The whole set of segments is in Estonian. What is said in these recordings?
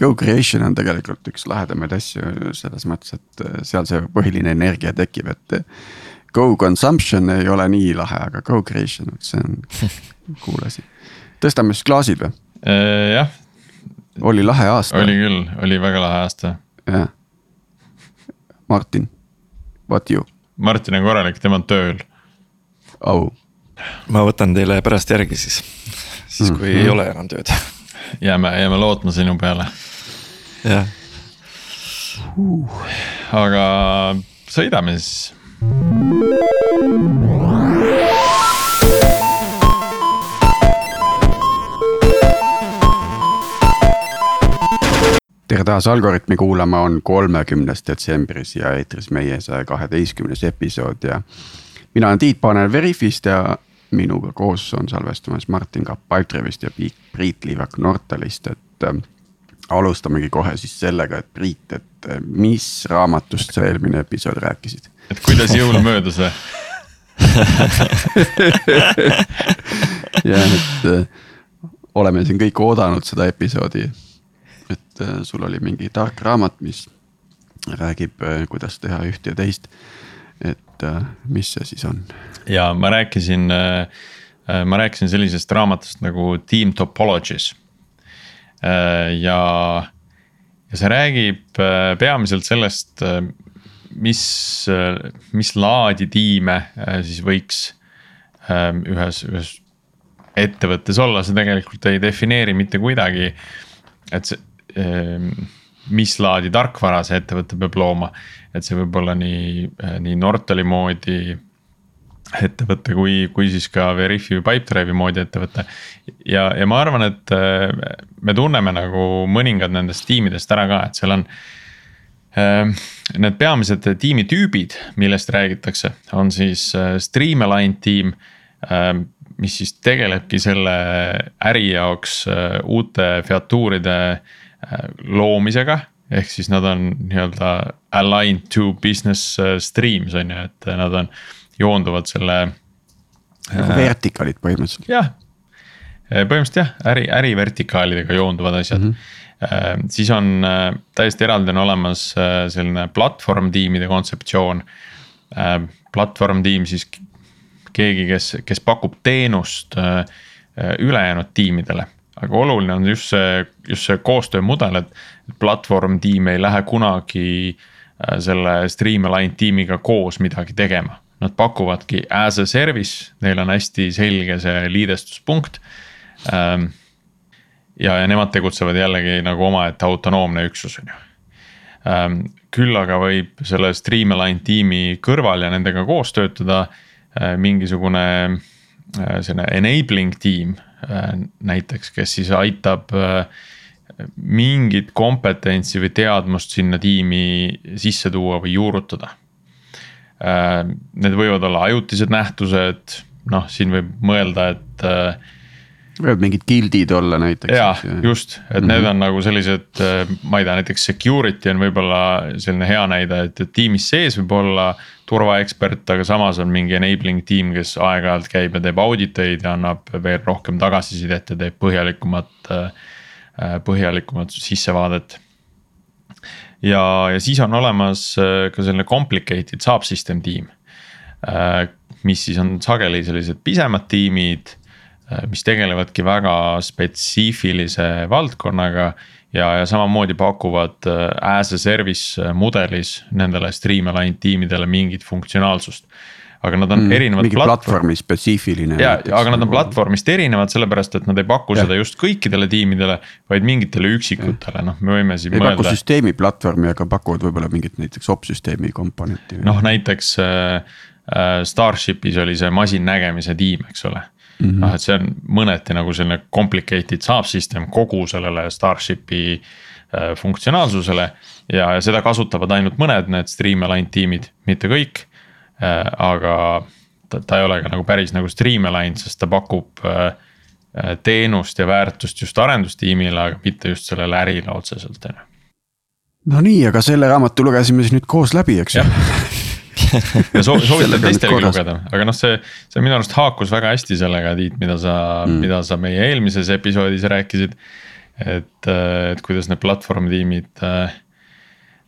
co-creation on tegelikult üks lahedamaid asju selles mõttes, et äh, seal see põhiline energia tekib, et. Co-consumption ei ole nii lahe, aga co-creation, see on cool asi. tõstame siis klaasid või? jah. oli lahe aasta. oli küll, oli väga lahe aasta. jah. Martin, what you? Martin on korralik, tema on tööl. au. ma võtan teile pärast järgi siis, siis kui mm -hmm. ei ole enam tööd jääme, jääme lootma sinu peale. jah uh.. aga sõidame siis. tere taas Algorütmi kuulama, on kolmekümnes detsembris ja eetris meie saja kaheteistkümnes episood ja. mina olen Tiit Paanel Veriffist ja minuga koos on salvestamas Martin Kapp Pipedrive'ist ja Priit Liivak Nortalist, et äh, alustamegi kohe siis sellega, et Priit, et äh, mis raamatust sa eelmine episood rääkisid? et kuidas jõul möödus või jah, et äh, oleme siin kõik oodanud seda episoodi. et äh, sul oli mingi tark raamat, mis räägib äh,, kuidas teha üht ja teist. et äh, mis see siis on? ja ma rääkisin, äh, äh, ma rääkisin sellisest raamatust nagu Team Topologies. Ja, ja see räägib peamiselt sellest, mis, mis laadi tiime siis võiks ühes, ühes ettevõttes olla, see tegelikult ei defineeri mitte kuidagi, et see mis laadi tarkvara see ettevõte peab looma. Et see võib olla nii, nii Nortali moodi ettevõte kui, kui siis ka Veriffi või Pipedrive'i moodi ettevõte. ja, ja ma arvan, et äh, me tunneme nagu mõningad nendest tiimidest ära ka, et seal on äh,. Need peamised tiimitüübid, millest räägitakse, on siis äh, Streamline tiim äh,. mis siis tegelebki selle äri jaoks äh, uute featuuride äh, loomisega ehk siis nad on nii-öelda aligned to business äh, streams on ju, et nad on äh, joonduvad selle. nagu äh, vertikaalid põhimõtteliselt. jah, äh, põhimõtteliselt jah, äri, ärivertikaalidega joonduvad asjad mm. -hmm. siis on täiesti eraldi on olemas selline platvorm tiimide kontseptsioon. platvorm tiim siis keegi, kes, kes pakub teenust ülejäänud tiimidele aga oluline on just see, just see koostöömudel, et platvorm tiim ei lähe kunagi selle Streamline tiimiga koos midagi tegema nad pakuvadki as a service, neil on hästi selge see liidestuspunkt ähm,. ja, ja nemad tegutsevad jällegi nagu omaette autonoomne üksus, on ju ähm,. küll aga võib selle Streamline tiimi kõrval ja nendega koos töötada äh, mingisugune äh, selline enabling tiim äh, näiteks, kes siis aitab äh, mingit kompetentsi või teadmust sinna tiimi sisse tuua või juurutada Äh, need võivad olla ajutised nähtused, noh, siin võib mõelda, et. Äh, võivad mingid gildid olla näiteks. jaa, just, et mm -hmm. need on nagu sellised, äh, ma ei tea, näiteks security on võib-olla selline hea näide, et tiimis sees võib olla turvaekspert, aga samas on mingi enabling tiim, kes aeg-ajalt käib ja teeb audit eid ja annab veel rohkem tagasisidet ja teeb põhjalikumat, põhjalikumat sissevaadet ja, ja siis on olemas äh, ka selline complicated subsystem tiim. Äh, mis siis on sageli sellised pisemad tiimid, äh, mis tegelevadki väga spetsiifilise valdkonnaga ja, ja samamoodi pakuvad as a service mudelis nendele Streamline tiimidele mingit funktsionaalsust aga nad on mm, erinevad. mingi platvormi spetsiifiline. ja, aga nad on platvormist erinevad, sellepärast et nad ei paku ja. seda just kõikidele tiimidele, vaid mingitele üksikutele, noh, me võime siin ei mõelda. ei paku süsteemi platvormi, aga pakuvad võib-olla mingit näiteks opsüsteemi komponenti. noh, näiteks äh, äh, Starshipis oli see masinnägemise tiim, eks ole mm -hmm.. noh, et see on mõneti nagu selline complicated subsystem kogu sellele Starshipi äh, funktsionaalsusele. ja, ja seda kasutavad ainult mõned need Streamline tiimid, mitte kõik Äh, aga ta, ta ei ole ka nagu päris nagu streamline, sest ta pakub äh, teenust ja väärtust just arendustiimile, aga mitte just sellele ärile otseselt, on ju. no nii, aga selle raamatu lugesime siis nüüd koos läbi, eks ju ja soo-, soovitan teistelgi lugeda, aga noh, see, see minu arust haakus väga hästi sellega, Tiit, mida sa mm., mida sa meie eelmises episoodis rääkisid. et, et kuidas need platvormi tiimid äh,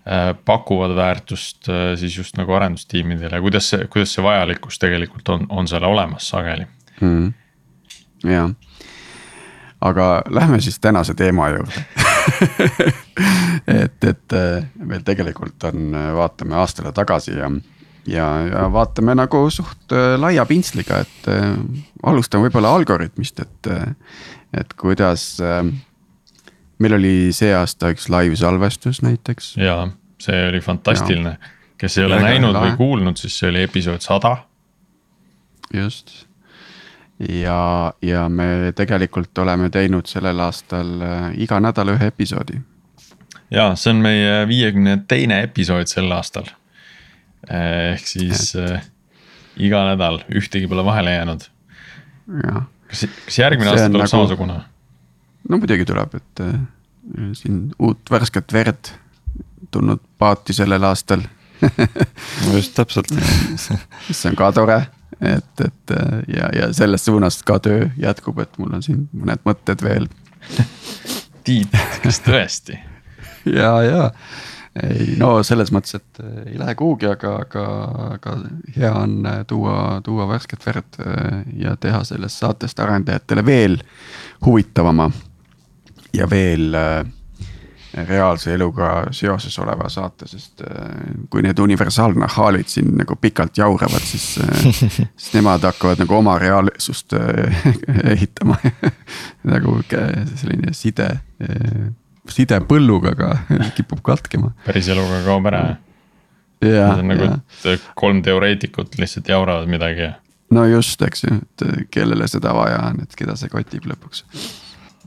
äh, pakuvad väärtust äh, siis just nagu arendustiimidele. Ja kuidas see, kuidas see vajalikkus tegelikult on, on seal olemas sageli. Mm.. jah, aga lähme siis tänase teema juurde et, et meil tegelikult on, vaatame aastale tagasi ja ja, ja vaatame nagu suht laia pintsliga, et alustame võib-olla algoritmist, et, et kuidas meil oli see aasta üks live salvestus näiteks. ja see oli fantastiline, kes ei ole Väga näinud lahe. või kuulnud, siis see oli episood sada. just ja, ja me tegelikult oleme teinud sellel aastal äh, iga nädal ühe episoodi. ja see on meie viiekümne teine episood sel aastal. Eh, ehk siis Et... äh, iga nädal ühtegi pole vahele jäänud. kas, kas järgmine see aasta tuleb nagu... samasugune? no muidugi tuleb, et äh, siin uut värsket verd tulnud paati sellel aastal no just täpselt see on ka tore, et, et äh, ja, ja selles suunas ka töö jätkub, et mul on siin mõned mõtted veel. Tiit, kas tõesti? Ja, ja. Ei no selles mõttes, et äh, ei lähe kuhugi, aga, aga, aga hea on tuua, tuua värsket verd ja teha sellest saatest arendajatele veel huvitavama ja veel äh, reaalse eluga seoses oleva saate, sest äh, kui need universaalnahaalid siin nagu pikalt jauravad, siis äh,, siis nemad hakkavad nagu oma reaalsust äh, ehitama nagu selline side, side põlluga ka kipub katkema. päris eluga kaob ära jah? see on nagu, et kolm teoreetikut lihtsalt jauravad midagi no just, eks ju, et kellele seda vaja on, et keda see kotib lõpuks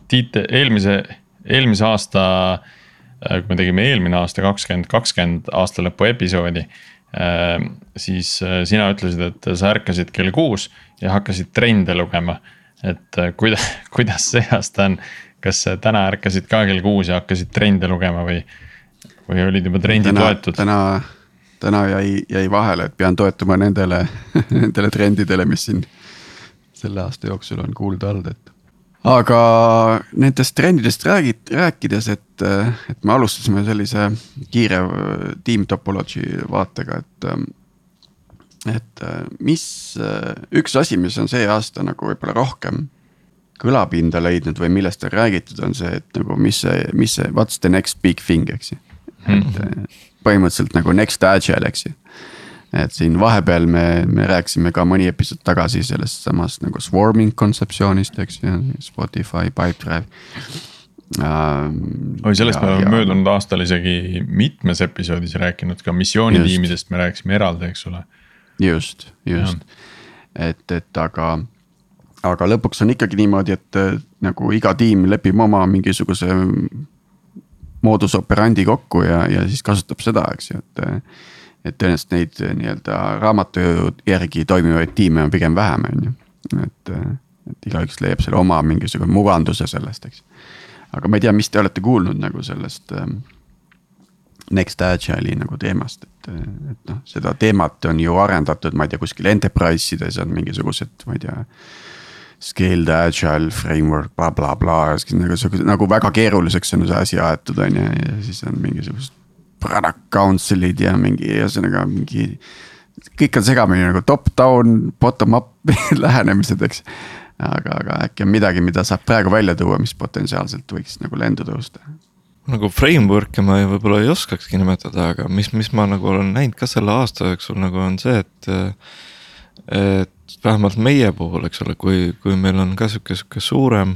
Tiit, eelmise, eelmise aasta, äh, kui me tegime eelmine aasta kakskümmend kakskümmend aasta lõpu episoodi. Äh, siis äh, sina ütlesid, et sa ärkasid kell kuus ja hakkasid trende lugema. et kuidas, kuidas see aasta on, kas täna ärkasid ka kell kuus ja hakkasid trende lugema või, või olid juba trendi täna, toetud? täna, täna jäi, jäi vahele, et pean toetuma nendele nendele trendidele, mis siin selle aasta jooksul on kuulda olnud, et aga nendest trendidest räägid, rääkides, et, et me alustasime sellise kiire äh, team topology vaatega, et. Ähm, et äh, mis, äh, üks asi, mis on see aasta nagu võib-olla rohkem kõlapinda leidnud või millest on räägitud, on see, et nagu mis see, mis see, what's the next big thing, eks ju. et mhm. põhimõtteliselt nagu next agile, eks ju et siin vahepeal me, me rääkisime ka mõni episood tagasi sellest samast nagu swarming kontseptsioonist, eks ju, Spotify, Pipedrive ähm,. oi, sellest ja, me oleme möödunud aastal isegi mitmes episoodis rääkinud ka missioonitiimidest me rääkisime eraldi, eks ole. just, just, et, et aga, aga lõpuks on ikkagi niimoodi, et nagu iga tiim lepib oma mingisuguse moodus operandi kokku ja, ja siis kasutab seda, eks ju, et et tõenäoliselt neid eh, nii-öelda raamatu järgi toimivaid tiime on pigem vähem, on ju. et, eh, et igaüks leiab selle oma mingisugune muganduse sellest, eks. aga ma ei tea, mis te olete kuulnud nagu sellest ähm, Next Agile'i nagu teemast, et, et noh, seda teemat on ju arendatud, ma ei tea, kuskil enterprise ides on mingisugused, ma ei tea. Scaled agile framework bla, blablabla, nagu, nagu väga keeruliseks on see asi aetud, on ju, ja siis on mingisugused product council'id ja mingi ühesõnaga mingi. kõik on segamini nagu top-down, bottom-up lähenemised, eks. aga, aga äkki on midagi, mida saab praegu välja tuua, mis potentsiaalselt võiks nagu lendu tõusta nagu framework'e ma võib-olla ei oskakski nimetada, aga mis, mis ma nagu olen näinud ka selle aasta jooksul nagu on see, et. et vähemalt meie puhul, eks ole, kui, kui meil on ka sihuke, sihuke suurem.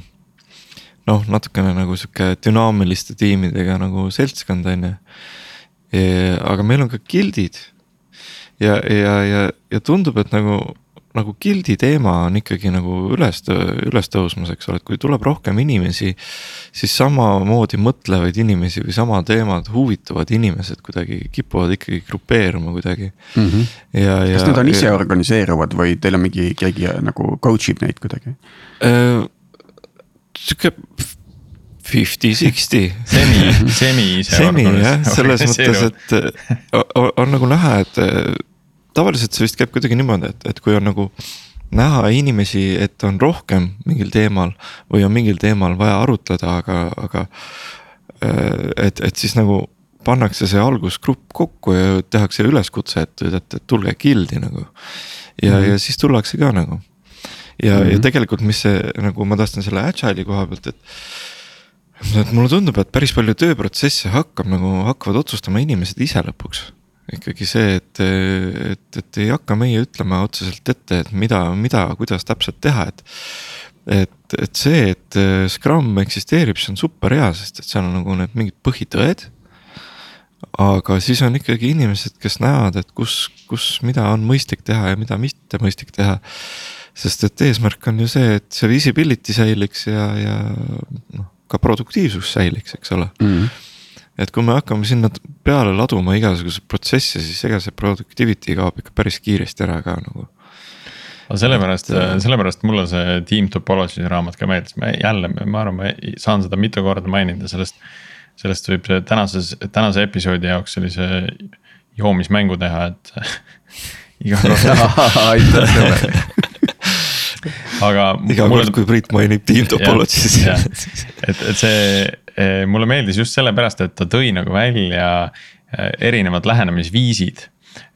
noh, natukene nagu sihuke dünaamiliste tiimidega nagu seltskond on ju aga meil on ka gildid. ja, ja, ja, ja tundub, et nagu, nagu gildi teema on ikkagi nagu üles, üles tõusmas, eks ole, et kui tuleb rohkem inimesi. siis samamoodi mõtlevaid inimesi või sama teemat huvitavad inimesed kuidagi kipuvad ikkagi grupeeruma kuidagi mm. -hmm. ja, ja. kas nad on ise ja, organiseeruvad või teil on mingi keegi nagu coach ib neid kuidagi äh,? Sihuke Fifty-sixty. semi, semi ise. semi jah, selles mõttes, et on, on nagu näha, et tavaliselt see vist käib kuidagi niimoodi, et, et kui on nagu näha inimesi, et on rohkem mingil teemal või on mingil teemal vaja arutleda, aga, aga. et, et siis nagu pannakse see algusgrupp kokku ja tehakse üleskutse, et, et, et tulge guild'i nagu. ja mm, -hmm. ja siis tullakse ka nagu. ja mm, -hmm. ja mhm. tegelikult, mis see nagu ma tahtsin selle agile'i koha pealt, et. Et mulle tundub, et päris palju tööprotsesse hakkab nagu, hakkavad otsustama inimesed ise lõpuks ikkagi see, et, et, et ei hakka meie ütlema otseselt ette, et mida, mida, kuidas täpselt teha, et. et, et see, et Scrum eksisteerib, see on super hea, sest et seal on nagu need mingid põhitõed aga siis on ikkagi inimesed, kes näevad, et kus, kus, mida on mõistlik teha ja mida mitte mõistlik teha. sest et eesmärk on ju see, et see visibility säiliks ja, ja noh, ka produktiivsus säiliks, eks ole mm. -hmm. et kui me hakkame sinna peale laduma igasuguseid protsesse, siis ega see productivity kaob ikka päris kiiresti ära ka nagu aga sellepärast, sellepärast mulle see Team Topology raamat ka meeldis, ma jälle, ma arvan, ma saan seda mitu korda mainida, sellest sellest võib tänases, tänase episoodi jaoks sellise joomismängu teha, et iga kord aitäh sulle aga. iga mulle... kord, kui Priit mainib Team Topology siis. et, et see, eh, mulle meeldis just sellepärast, et ta tõi nagu välja eh, erinevad lähenemisviisid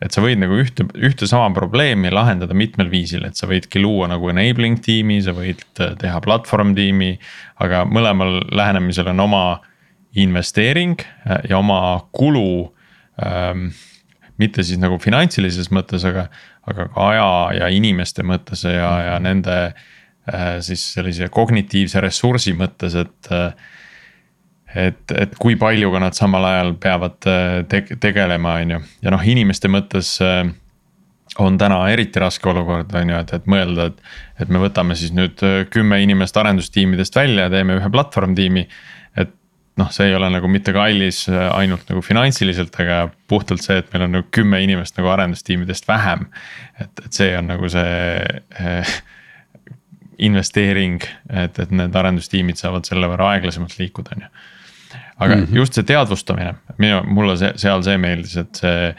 et sa võid nagu ühte, ühte sama probleemi lahendada mitmel viisil, et sa võidki luua nagu enabling tiimi, sa võid eh, teha platvorm tiimi. aga mõlemal lähenemisel on oma investeering ja oma kulu ähm,. mitte siis nagu finantsilises mõttes, aga, aga ka aja ja inimeste mõttes ja, ja nende äh, siis sellise kognitiivse ressursi mõttes, et äh, et, et kui palju ka nad samal ajal peavad äh, te tegelema, on ju, ja noh, inimeste mõttes on täna eriti raske olukord, on ju, et, et mõelda, et. et me võtame siis nüüd kümme inimest arendustiimidest välja ja teeme ühe platvorm tiimi noh, see ei ole nagu mitte kallis äh, ainult nagu finantsiliselt, aga puhtalt see, et meil on nagu kümme inimest nagu arendustiimidest vähem. et, et see on nagu see eh, investeering, et, et need arendustiimid saavad selle võrra aeglasemalt liikuda, on ju. aga mm -hmm. just see teadvustamine, minu, mulle see, seal see meeldis, et see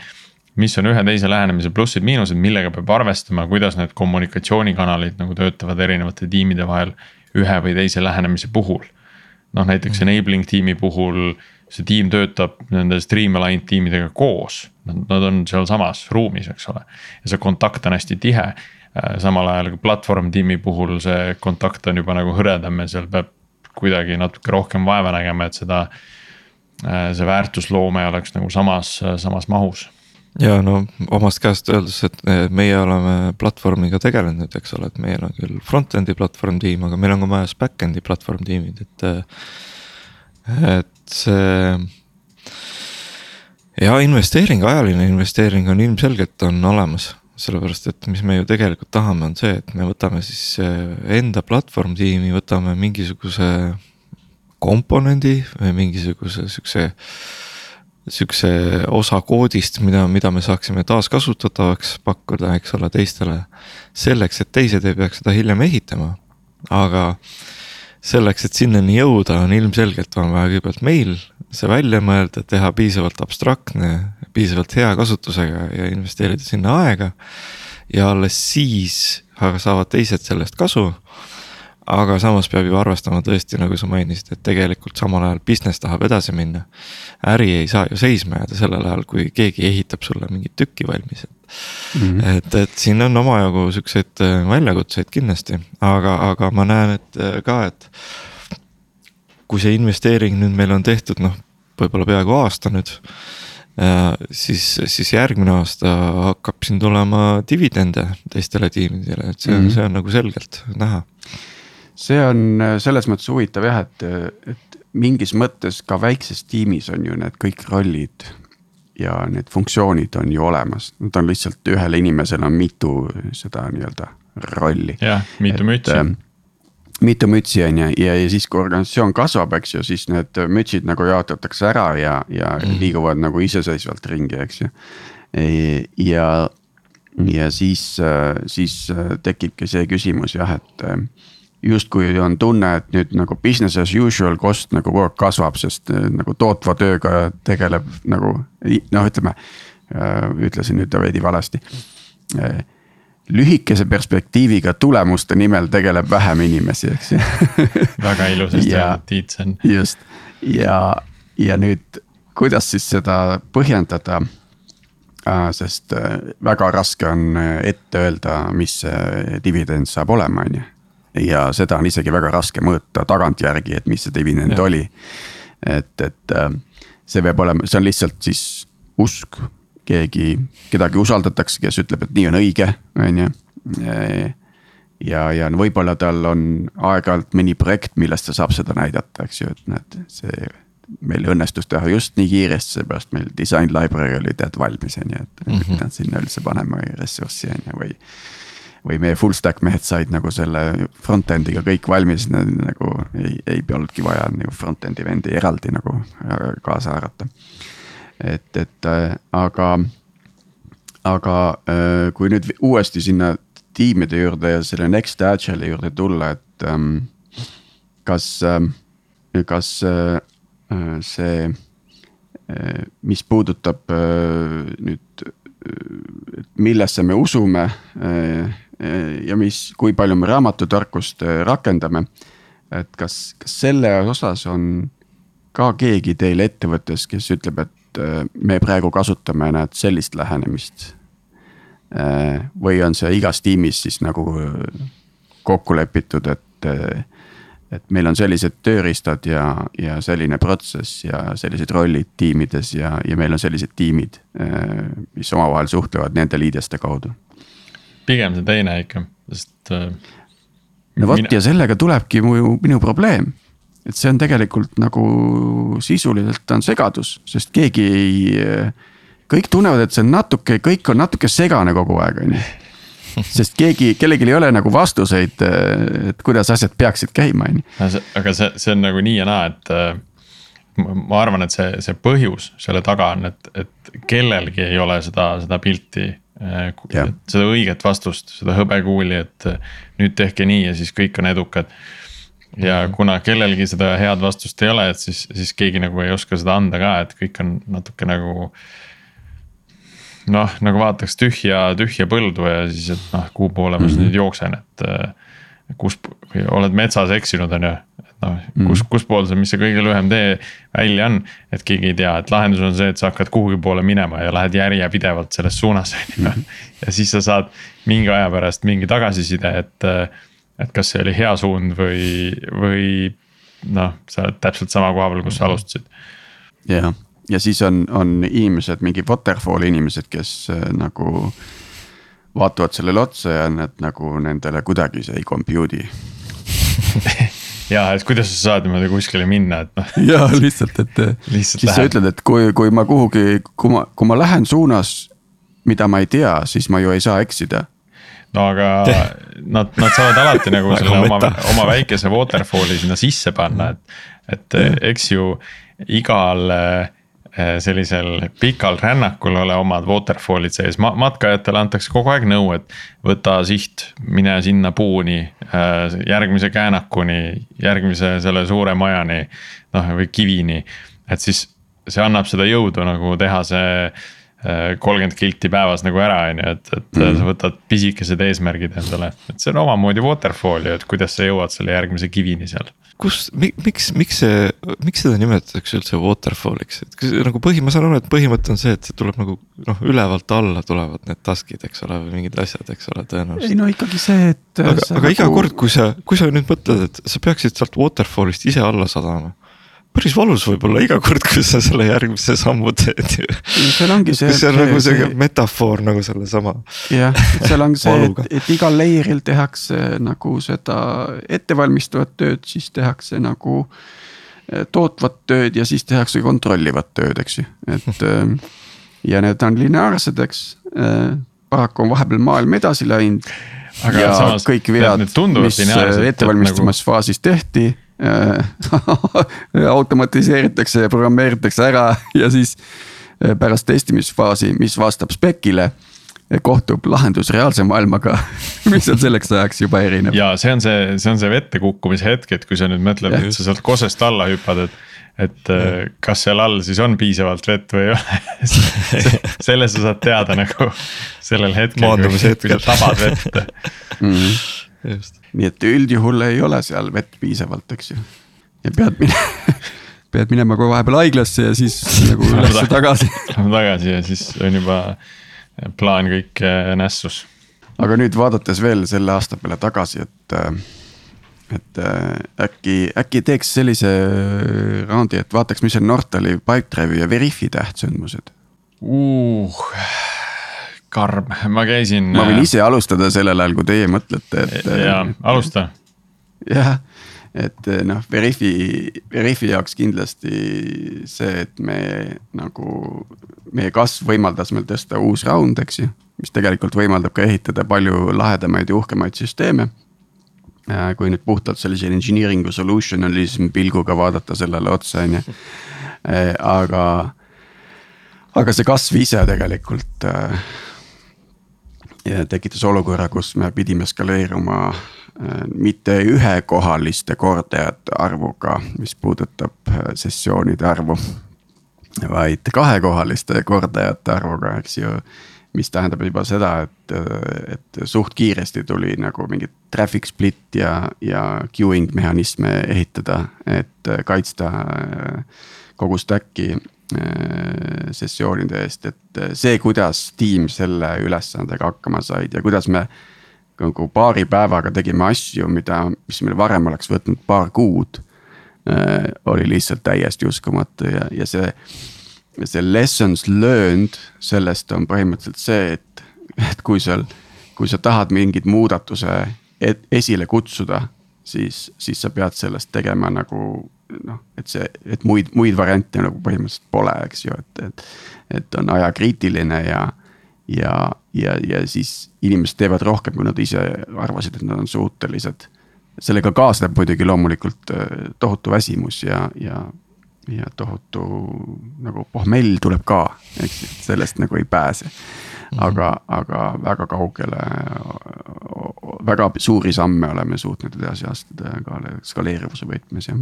mis on ühe teise lähenemise plussid-miinused, millega peab arvestama, kuidas need kommunikatsioonikanalid nagu töötavad erinevate tiimide vahel ühe või teise lähenemise puhul noh, näiteks mm. enabling tiimi puhul see tiim töötab nende streamline tiimidega koos, nad on sealsamas ruumis, eks ole. ja see kontakt on hästi tihe, äh, samal ajal kui platvorm tiimi puhul see kontakt on juba nagu hõredam ja seal peab kuidagi natuke rohkem vaeva nägema, et seda. Äh, see väärtusloome oleks nagu samas, samas mahus ja no omast käest öeldes, et meie oleme platvormiga tegelenud, eks ole, et meil on küll front-end'i platvorm tiim, aga meil on ka majas back-end'i platvorm tiimid, et. et see. ja investeering, ajaline investeering on ilmselgelt on olemas sellepärast, et mis me ju tegelikult tahame, on see, et me võtame siis enda platvorm tiimi, võtame mingisuguse komponendi või mingisuguse siukse sihukese osa koodist, mida, mida me saaksime taaskasutatavaks pakkuda, eks ole, teistele. selleks, et teised ei peaks seda hiljem ehitama, aga selleks, et sinnani jõuda, on ilmselgelt on vaja kõigepealt meil see välja mõelda, teha piisavalt abstraktne, piisavalt hea kasutusega ja investeerida sinna aega. ja alles siis aga saavad teised sellest kasu aga samas peab ju arvestama tõesti, nagu sa mainisid, et tegelikult samal ajal business tahab edasi minna. äri ei saa ju seisma jääda sellel ajal, kui keegi ehitab sulle mingit tükki valmis, et mm. -hmm. et, et siin on omajagu siukseid äh, väljakutseid kindlasti, aga, aga ma näen, et äh, ka, et. kui see investeering nüüd meil on tehtud, noh, võib-olla peaaegu aasta nüüd Ja siis, siis järgmine aasta hakkab siin tulema dividende teistele tiimidele, et see on mm, -hmm. see on nagu selgelt näha see on äh, selles mõttes huvitav jah, et, et mingis mõttes ka väikses tiimis on ju need kõik rollid ja need funktsioonid on ju olemas, nad on lihtsalt ühel inimesel on mitu seda nii-öelda rolli. jah, mitu mütsi äh, mitu mütsi on ju ja, ja siis kui organisatsioon kasvab, eks ju, siis need mütsid nagu jaotatakse ära ja, ja mm. liiguvad nagu iseseisvalt ringi, eks ju. ja, ja siis, äh, siis tekibki see küsimus jah, et justkui on tunne, et nüüd nagu business as usual cost nagu kogu aeg kasvab, sest äh, nagu tootva tööga tegeleb nagu noh, ütleme. Äh, ütlesin nüüd veidi valesti. Äh, lühikese perspektiiviga tulemuste nimel tegeleb vähem inimesi, eks ju väga ilusasti öeldud, Tiit, see on. just ja, ja nüüd, kuidas siis seda põhjendada äh,. sest väga raske on ette öelda, mis see dividend saab olema, on ju. Ja seda on isegi väga raske mõõta tagantjärgi, et mis see dividend ja. oli. et, et äh, see peab olema, see on lihtsalt siis usk keegi, kedagi usaldatakse, kes ütleb, et nii on õige, on ju. ja, ja võib-olla tal on aeg-ajalt mõni projekt, millest ta saab seda näidata, eks ju, et näed, see. meil õnnestus teha just nii kiiresti, seepärast meil design library oli tead valmis, on ju, et mm -hmm. pidanud sinna üldse panema ressurssi, on ju, või või meie full stack mehed said nagu selle front-end'iga kõik valmis, nagu ei, ei olnudki vaja nagu front-end'i vendi eraldi nagu kaasa haarata. Et, et äh, aga, aga äh, kui nüüd uuesti sinna tiimide juurde ja selle Next Agile'i juurde tulla, et ähm, kas, ähm, kas äh, see, mis puudutab nüüd, millesse me usume ja mis, kui palju me raamatutarkust rakendame. et kas, kas selle osas on ka keegi teil ettevõttes, kes ütleb, et äh, me praegu kasutame, näed, sellist lähenemist. Äh, või on see igas tiimis siis nagu äh, kokku lepitud, et, et meil on sellised tööriistad ja, ja selline protsess ja sellised rollid tiimides ja, ja meil on sellised tiimid, mis omavahel suhtlevad nende liideste kaudu. Pigem see teine ikka, sest. no vot mina... ja sellega tulebki mu, minu probleem et see on tegelikult nagu sisuliselt on segadus, sest keegi ei. kõik tunnevad, et see on natuke, kõik on natuke segane kogu aeg, on ju. sest keegi, kellelgi ei ole nagu vastuseid, et kuidas asjad peaksid käima, on ju. aga see, see on nagu nii ja naa, et äh, ma arvan, et see, see põhjus selle taga on, et, et kellelgi ei ole seda, seda pilti äh, seda õiget vastust, seda hõbekuuli, et äh, nüüd tehke nii ja siis kõik on edukad ja mhm. kuna kellelgi seda head vastust ei ole, et siis, siis keegi nagu ei oska seda anda ka, et kõik on natuke nagu. noh, nagu vaataks tühja, tühja põldu ja siis, et noh, kuhu poole ma mm -hmm. nüüd jooksen, et. Äh, kus, oled metsas eksinud, on ju, noh, kus, mhm. kuspool see, mis see kõige lühem tee välja on. et keegi ei tea, et lahendus on see, et sa hakkad kuhugi poole minema ja lähed järjepidevalt selles suunas, on ju. Mhm. ja siis sa saad mingi aja pärast mingi tagasiside, et et kas see oli hea suund või, või noh, sa oled täpselt sama koha peal, kus sa alustasid. jah, ja siis on, on inimesed, mingi waterfall'i inimesed, kes äh, nagu vaatavad sellele otsa ja need nagu nendele kuidagi see ei compute'i ja, et kuidas sa saad niimoodi kuskile minna, et noh. ja lihtsalt, et lihtsalt siis lähen. sa ütled, et kui, kui ma kuhugi, kui ma, kui ma lähen suunas, mida ma ei tea, siis ma ju ei saa eksida no aga nad, nad saavad alati nagu selle oma, oma väikese waterfall'i sinna sisse panna, et, et eks ju igal eh, sellisel pikal rännakul ole omad waterfall'id sees Ma, matkajatele antakse kogu aeg nõu, et võta siht, mine sinna puuni, eh, järgmise käänakuni, järgmise selle suure majani, noh või kivini. et siis see annab seda jõudu nagu teha see kolmkümmend kilti päevas nagu ära, on ju, et, et mm. sa võtad pisikesed eesmärgid endale, et see on omamoodi waterfall ju, et kuidas sa jõuad selle järgmise kivini seal. kus, miks, miks see, miks seda nimetatakse üldse waterfall'iks, et kas nagu põhi, ma saan aru, et põhimõte on see, et see tuleb nagu noh, ülevalt alla tulevad need task'id, eks ole, või mingid asjad, eks ole, tõenäoliselt. ei no ikkagi see, et. aga, aga nagu... iga kord, kui sa, kui sa nüüd mõtled, et sa peaksid sealt waterfall'ist ise alla sadama päris valus võib-olla iga kord, kui sa selle järgmise sammu teed ju. seal ongi see. see on nagu see, see metafoor nagu sellesama. jah, seal on see, et, et igal layer'il tehakse nagu seda ettevalmistavat tööd, siis tehakse nagu eh, tootvat tööd ja siis tehakse kontrollivat tööd, eks ju, et eh, ja need on lineaarsed, eks. Eh, paraku on vahepeal maailm edasi läinud. ja samas, kõik vead, mis ettevalmistamas nagu... faasis tehti automatiseeritakse ja programmeeritakse ära ja siis äh, pärast testimisfaasi, mis vastab spec'ile kohtub lahendus reaalse maailmaga, mis on selleks ajaks juba erinev. ja see on see, see on see vette kukkumise hetk, et kui sa nüüd mõtled, et sa sealt kosest alla hüppad, et. et äh, kas seal all siis on piisavalt vett või ei ole selle sa saad teada nagu sellel hetkel, kui sa hetkel. tabad vett mm. -hmm. just, nii et üldjuhul ei ole seal vett piisavalt, eks ju. ja pead minema, pead minema kohe vahepeal haiglasse ja siis nagu ülesse tagasi. Lähme tagasi ja siis on juba plaan kõik äh, nässus aga nüüd vaadates veel selle aasta peale tagasi, et, et äh, äkki, äkki teeks sellise raundi, et vaataks, mis on Nortali, Pipedrive'i ja Veriffi tähtsündmused. uh,. karm, ma käisin. ma võin ise alustada sellel ajal, kui teie mõtlete, et. ja alusta jah, et noh, Veriffi, Veriffi jaoks kindlasti see, et me nagu, meie kasv võimaldas meil tõsta uus round, eks ju. mis tegelikult võimaldab ka ehitada palju lahedamaid ja uhkemaid süsteeme. kui nüüd puhtalt sellise engineering'u solutionalism pilguga vaadata sellele otsa, on ju. aga, aga see kasv ise tegelikult äh, ja tekitas olukorra, kus me pidime skaleeruma äh, mitte ühekohaliste kordajate arvuga, mis puudutab äh, sessioonide arvu. vaid kahekohaliste kordajate arvuga, eks ju. mis tähendab juba seda, et, et suht kiiresti tuli nagu mingit traffic split ja, ja queuing mehhanisme ehitada, et kaitsta äh, kogu stack'i äh, sessioonide eest, et see, kuidas tiim selle ülesandega hakkama said ja kuidas me nagu paari päevaga tegime asju, mida, mis meil varem oleks võtnud paar kuud äh,. oli lihtsalt täiesti uskumatu ja, ja see, see lessons learned sellest on põhimõtteliselt see, et, et kui seal, kui sa tahad mingit muudatuse esile kutsuda, siis, siis sa pead sellest tegema nagu noh, et see, et muid, muid variante nagu põhimõtteliselt pole, eks ju, et, et. et on ajakriitiline ja, ja, ja, ja siis inimesed teevad rohkem, kui nad ise arvasid, et nad on suutelised. sellega kaasneb muidugi loomulikult äh, tohutu väsimus ja, ja, ja tohutu nagu pohmell tuleb ka, eks ju, sellest nagu ei pääse. aga, aga väga kaugele, väga suuri samme oleme suutnud edasi astuda ka skaleerivuse võtmes jah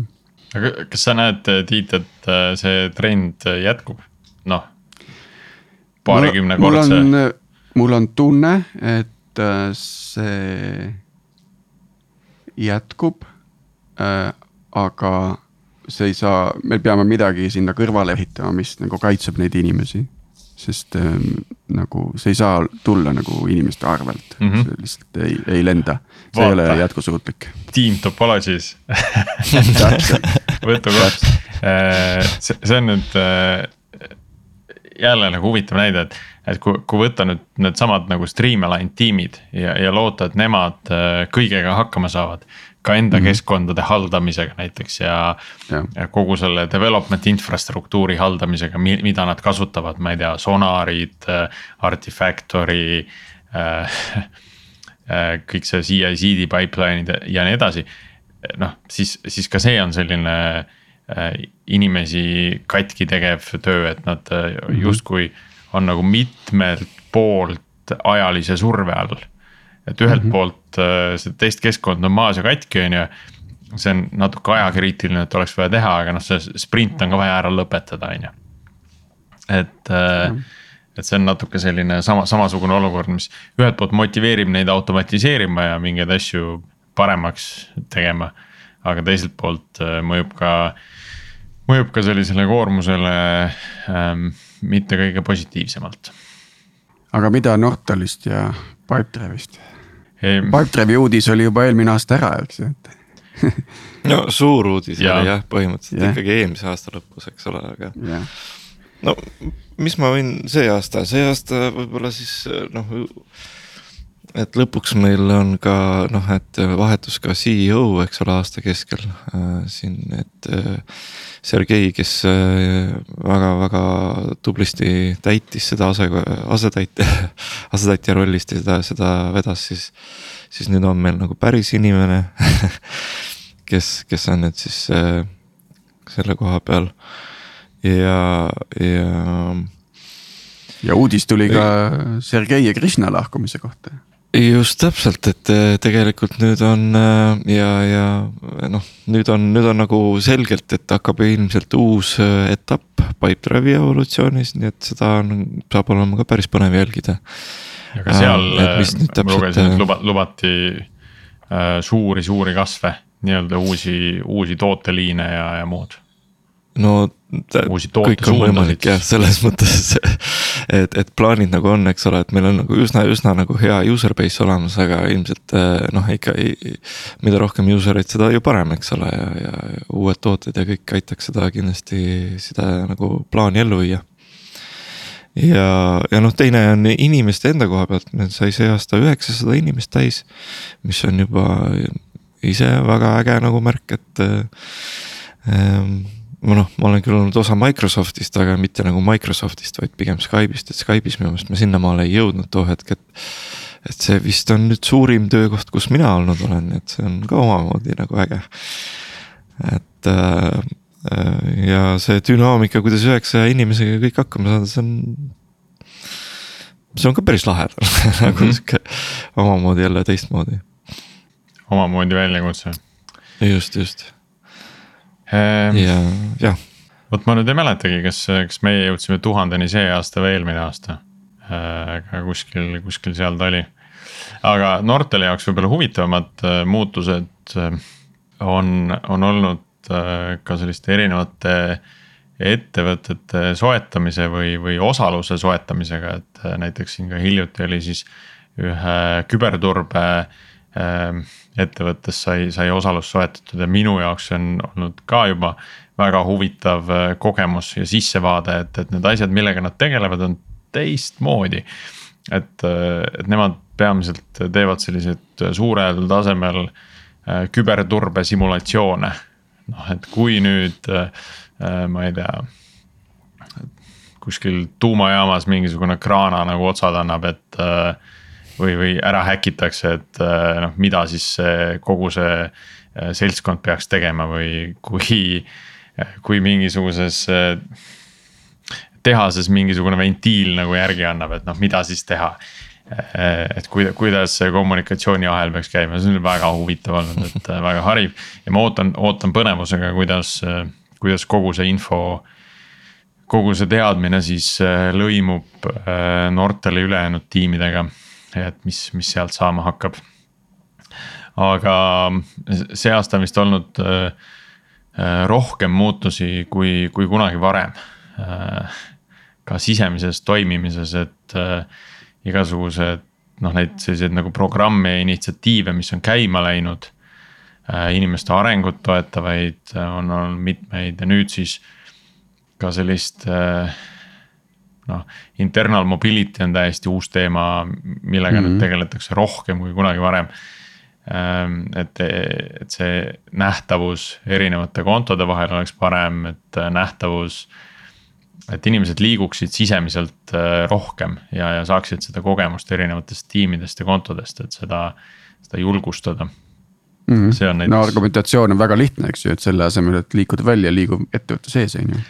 aga kas sa näed, Tiit, et äh, see trend jätkub, noh. paarikümne mul on, mul on tunne, et äh, see jätkub. aga see ei saa, me peame midagi sinna kõrvale ehitama, mis nagu kaitseb neid inimesi. sest äh, nagu see ei saa tulla nagu inimeste arvelt mm. -hmm. see lihtsalt ei, ei lenda, see ei ole Vaata. jätkusuutlik. team topologies täpselt, võtukoht. see, see on nüüd äh, jälle nagu huvitav näide, et, et kui, kui võtta nüüd needsamad nagu streamline tiimid ja, ja loota, et nemad äh, kõigega hakkama saavad. ka enda mm -hmm. keskkondade haldamisega näiteks ja, Jah. ja kogu selle development infrastruktuuri haldamisega, mida nad kasutavad, ma ei tea, sonarid, Artifactory äh. äh, kõik see CI/CD pipeline'id ja nii edasi. noh, siis, siis ka see on selline äh, inimesi katki tegev töö, et nad äh, justkui on nagu mitmelt poolt ajalise surve all. et ühelt mm -hmm. poolt äh, see testkeskkond on maas ja katki, on ju. see on natuke ajakriitiline, et oleks vaja teha, aga noh, see sprint on ka vaja ära lõpetada, on ju. et äh, et see on natuke selline sama, samasugune olukord, mis ühelt poolt motiveerib neid automatiseerima ja mingeid asju paremaks tegema. aga teiselt poolt äh, mõjub ka, mõjub ka sellisele koormusele ähm, mitte kõige positiivsemalt. aga mida Nortalist ja Pipedrive'ist? Pipedrive'i uudis oli juba eelmine aasta ära, eks ju, et no suur uudis Jaa. oli jah, põhimõtteliselt Jah. ikkagi eelmise aasta lõpus, eks ole, aga jah no mis ma võin see aasta, see aasta võib-olla siis noh. Et lõpuks meil on ka noh, et vahetus ka CEO, eks ole, aasta keskel äh, siin, et äh, Sergei, kes väga-väga tublisti täitis seda ase, asetäitja, asetäitja rollist ja seda, seda vedas, siis, siis nüüd on meil nagu päris inimene, kes, kes on nüüd siis äh, selle koha peal ja, ja ja uudis tuli ka Sergei ja Krishna lahkumise kohta. Just täpselt, et äh, tegelikult nüüd on äh, ja, ja noh, nüüd on, nüüd on nagu selgelt, et hakkab ilmselt uus etapp Pipedrive'i evolutsioonis, nii et seda on, saab olema ka päris põnev jälgida. aga seal äh, ma lugesin, et luba, lubati äh, suuri-suuri kasve, nii-öelda uusi, uusi tooteliine ja, ja muud no kõik on võimalik jah, selles mõttes, et, et plaanid nagu on, eks ole, et meil on nagu üsna, üsna nagu hea user base olemas, aga ilmselt noh, ikka ei. mida rohkem user eid, seda ju parem, eks ole, ja, ja uued tooted ja kõik aitaks seda kindlasti, seda nagu plaani ellu viia. ja, ja noh, teine on inimeste enda koha pealt, meil sai see aasta üheksasada inimest täis, mis on juba ise väga äge nagu märk, et ähm, ma noh, ma olen küll olnud osa Microsoftist, aga mitte nagu Microsoftist, vaid pigem Skype'ist, et Skype'is minu meelest me sinnamaale ei jõudnud too hetk, et. et see vist on nüüd suurim töökoht, kus mina olnud olen, et see on ka omamoodi nagu äge. et äh, ja see dünaamika, kuidas üheksasaja inimesega kõik hakkama saada, see on. see on ka päris lahe nagu mhm. sihuke omamoodi jälle teistmoodi. omamoodi väljakutse. just, just ja, jah. vot ma nüüd ei mäletagi, kas, kas meie jõudsime tuhandeni see aasta või eelmine aasta. Äh, aga kuskil, kuskil seal ta oli. aga noortele jaoks võib-olla huvitavamad äh, muutused äh, on, on olnud ka selliste erinevate ettevõtete soetamise või, või osaluse soetamisega, et näiteks siin ka hiljuti oli siis ühe küberturbe äh, ettevõttes sai, sai osalus soetatud ja minu jaoks see on olnud ka juba väga huvitav äh, kogemus ja sissevaade, et, et need asjad, millega nad tegelevad, on teistmoodi. et, äh, et nemad peamiselt teevad selliseid suurel tasemel äh, küberturbe simulatsioone. noh, et kui nüüd ma ei tea kuskil tuumajaamas mingisugune kraana nagu otsad annab, et äh, või, või ära häkitakse, et äh, noh, mida siis kogu see äh, seltskond peaks tegema või kui, kui mingisuguses äh, tehases mingisugune ventiil nagu järgi annab, et noh, mida siis teha. et kuida-, kuidas see kommunikatsiooniahel peaks käima, see on väga huvitav olnud, et väga hariv ja ma ootan, ootan põnevusega, kuidas, kuidas kogu see info kogu see teadmine siis lõimub noortele ülejäänud tiimidega et mis, mis sealt saama hakkab. aga see aasta on vist olnud äh, äh, rohkem muutusi kui, kui kunagi varem. Äh, ka sisemises toimimises, et igasugused noh, neid selliseid nagu programme ja initsiatiive, mis on käima läinud. inimeste arengut toetavaid on olnud mitmeid ja nüüd siis ka sellist äh, noh, internal mobility on täiesti uus teema, millega mm -hmm. nüüd tegeletakse rohkem kui kunagi varem. Ähm, et, et see nähtavus erinevate kontode vahel oleks parem, et nähtavus. et inimesed liiguksid sisemiselt äh, rohkem ja, ja saaksid seda kogemust erinevatest tiimidest ja kontodest, et seda, seda julgustada mm. -hmm. see on näiteks. no argumentatsioon on väga lihtne, eks ju, et selle asemel, et liikuda välja, liigub ettevõtte sees, on ju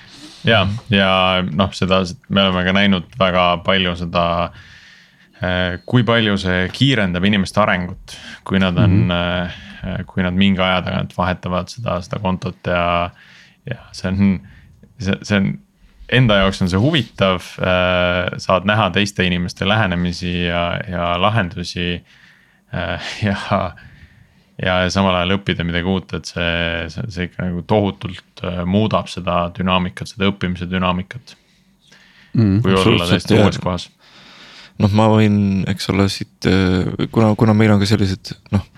ja, ja noh, seda me oleme ka näinud väga palju seda. Eh, kui palju see kiirendab inimeste arengut, kui nad on mm, -hmm. kui nad mingi aja tagant vahetavad seda, seda kontot ja. ja see on, see, see on enda jaoks on see huvitav, saad näha teiste inimeste lähenemisi ja, ja lahendusi ja ja samal ajal õppida midagi uut, et see, see, see ikka nagu tohutult äh, muudab seda dünaamikat, seda õppimise dünaamikat mm,. kui olla täiesti uues kohas. noh, ma võin, eks ole, siit äh, kuna, kuna meil on ka sellised noh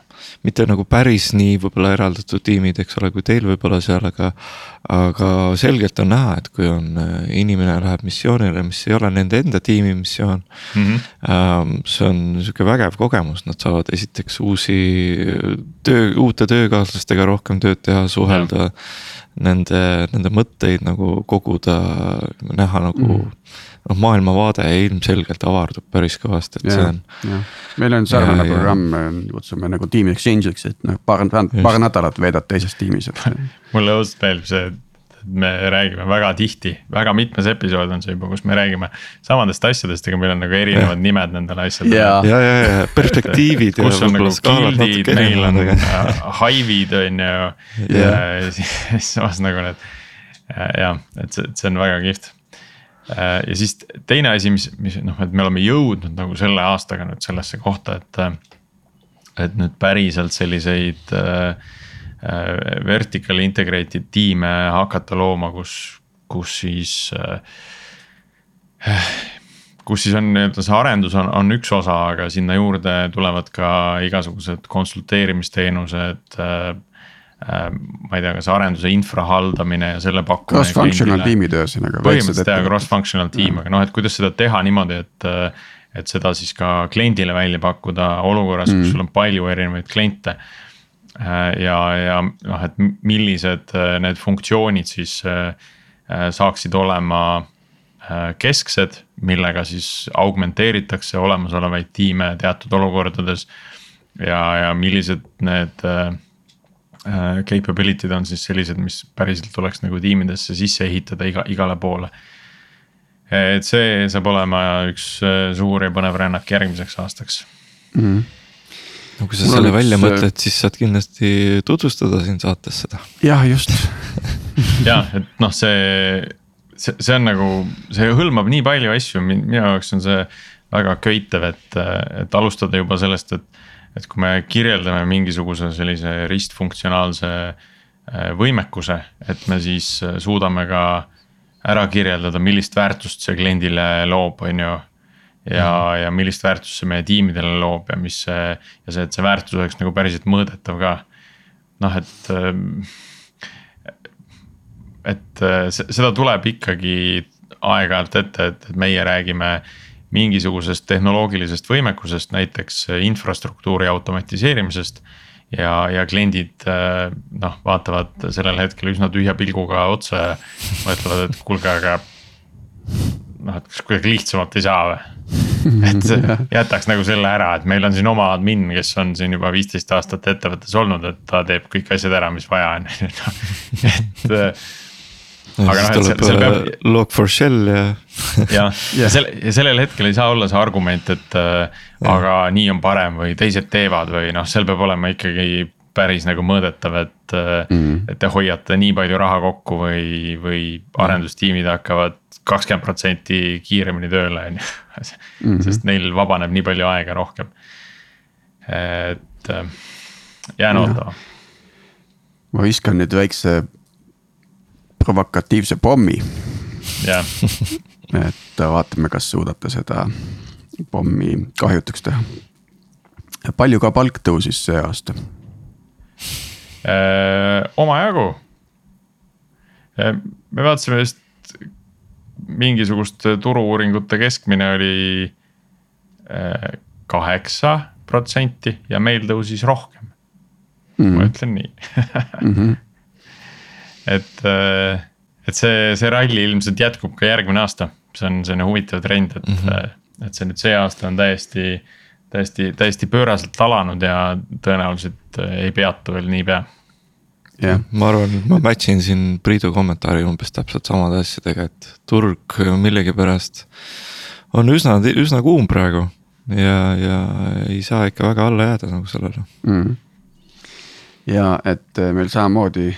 mitte nagu päris nii võib-olla eraldatud tiimid, eks ole, kui teil võib-olla seal, aga. aga selgelt on näha, et kui on äh, inimene läheb missioonile, mis ei ole nende enda tiimi missioon mm. -hmm. see on sihuke vägev kogemus, nad saavad esiteks uusi töö, uute töökaaslastega rohkem tööd teha, suhelda. Nende, nende mõtteid nagu koguda, näha nagu mm. -hmm noh, maailmavaade ilmselgelt avardub päris kõvasti, et ja, see on. meil on sarnane ja, programm, kutsume nagu team exchange'iks, et noh, paar, paar nädalat veedad teises tiimis mulle õudselt meeldib see, me räägime väga tihti, väga mitmes episood on see juba, kus me räägime samadest asjadest, aga meil on nagu erinevad ja. nimed nendele asjadele. ja, ja, ja, ja perspektiivid. kus on nagu guild'id, meil on hive'id on ju ja siis samas nagu need jah, et see, see on väga kihvt Äh, ja siis teine asi, mis, mis noh, et me oleme jõudnud nagu selle aastaga nüüd sellesse kohta, et. et nüüd päriselt selliseid äh, äh, vertical integrated tiime hakata looma, kus, kus siis äh,. kus siis on nii-öelda see arendus on, on üks osa, aga sinna juurde tulevad ka igasugused konsulteerimisteenused äh, Äh, ma ei tea, kas arenduse infra haldamine ja selle pakkumine. Cross-functional tiimid ühesõnaga. põhimõtteliselt jah, cross-functional tiim, aga noh, et kuidas seda teha niimoodi, et. et seda siis ka kliendile välja pakkuda olukorras mm., kus sul on palju erinevaid kliente. Äh, ja, ja noh, et millised äh, need funktsioonid siis saaksid olema kesksed, millega siis augmenteeritakse olemasolevaid tiime teatud olukordades. ja, ja millised need Äh, capability'd on siis sellised, mis päriselt tuleks nagu tiimidesse sisse ehitada iga, igale poole. et see saab olema üks äh, suur ja põnev rännak järgmiseks aastaks mm. -hmm. no kui sa Mul selle välja üks... mõtled, siis saad kindlasti tutvustada siin saates seda. jah, just jah, et noh, see, see, see on nagu, see hõlmab nii palju asju, minu jaoks on see väga köitev, et, et alustada juba sellest, et et kui me kirjeldame mingisuguse sellise ristfunktsionaalse äh, võimekuse, et me siis äh, suudame ka ära kirjeldada, millist väärtust see kliendile loob, on ju. ja mm., ja millist väärtust see meie tiimidele loob ja mis see ja see, et see väärtus oleks nagu päriselt mõõdetav ka. noh, et. Äh, et seda tuleb ikkagi aeg-ajalt ette, et, et meie räägime mingisugusest tehnoloogilisest võimekusest, näiteks infrastruktuuri automatiseerimisest. ja, ja kliendid äh, noh, vaatavad sellel hetkel üsna tühja pilguga otsa ja mõtlevad, et kuulge, aga. noh, et kas kuidagi lihtsamalt ei saa või? et jätaks nagu selle ära, et meil on siin oma admin, kes on siin juba viisteist aastat ettevõttes olnud, et ta teeb kõik asjad ära, mis vaja on, et aga noh, et seal, seal peab. Äh, log for shell ja. jah, ja selle, ja sellel hetkel ei saa olla see argument, et äh, aga nii on parem või teised teevad või noh, seal peab olema ikkagi päris nagu mõõdetav, et mm., et te hoiate nii palju raha kokku või, või arendustiimid hakkavad kakskümmend protsenti kiiremini tööle, on ju. Mhm. sest neil vabaneb nii palju aega rohkem. et äh, jään ootama. ma viskan nüüd väikse provokatiivse pommi yeah. et vaatame, kas suudate seda pommi kahjutuks teha. palju ka palk tõusis see aasta? Äh, omajagu. Äh, me vaatasime vist mingisugust turu-uuringute keskmine oli äh, kaheksa protsenti ja meil tõusis rohkem mm. ma ütlen nii mm. -hmm et, äh, et see, see ralli ilmselt jätkub ka järgmine aasta, see on selline huvitav trend, et mm, -hmm. et see nüüd see aasta on täiesti, täiesti, täiesti pööraselt alanud ja tõenäoliselt äh, ei peatu veel niipea jah, ma arvan, et ma match in siin Priidu kommentaari umbes täpselt samade asjadega, et turg millegipärast on üsna, üsna kuum praegu. ja, ja ei saa ikka väga alla jääda nagu sellele mm.. ja et meil samamoodi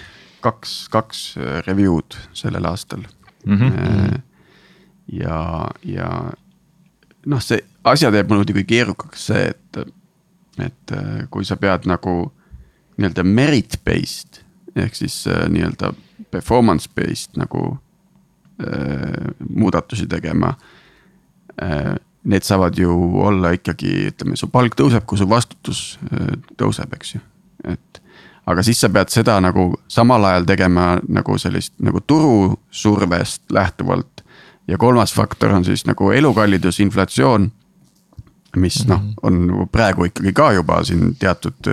kaks, kaks äh, review'd sellel aastal mm. -hmm. ja, ja noh, see asja teeb muidugi keerukaks see, et, et äh, kui sa pead nagu nii-öelda merit based ehk siis nii-öelda performance based nagu äh, muudatusi tegema äh,. Need saavad ju olla ikkagi, ütleme, su palk tõuseb, kui su vastutus äh, tõuseb, eks ju, et aga siis sa pead seda nagu samal ajal tegema nagu sellist nagu turusurvest lähtuvalt. ja kolmas faktor on siis nagu elukallidus, inflatsioon. mis noh, mhm. on nagu praegu ikkagi ka juba siin teatud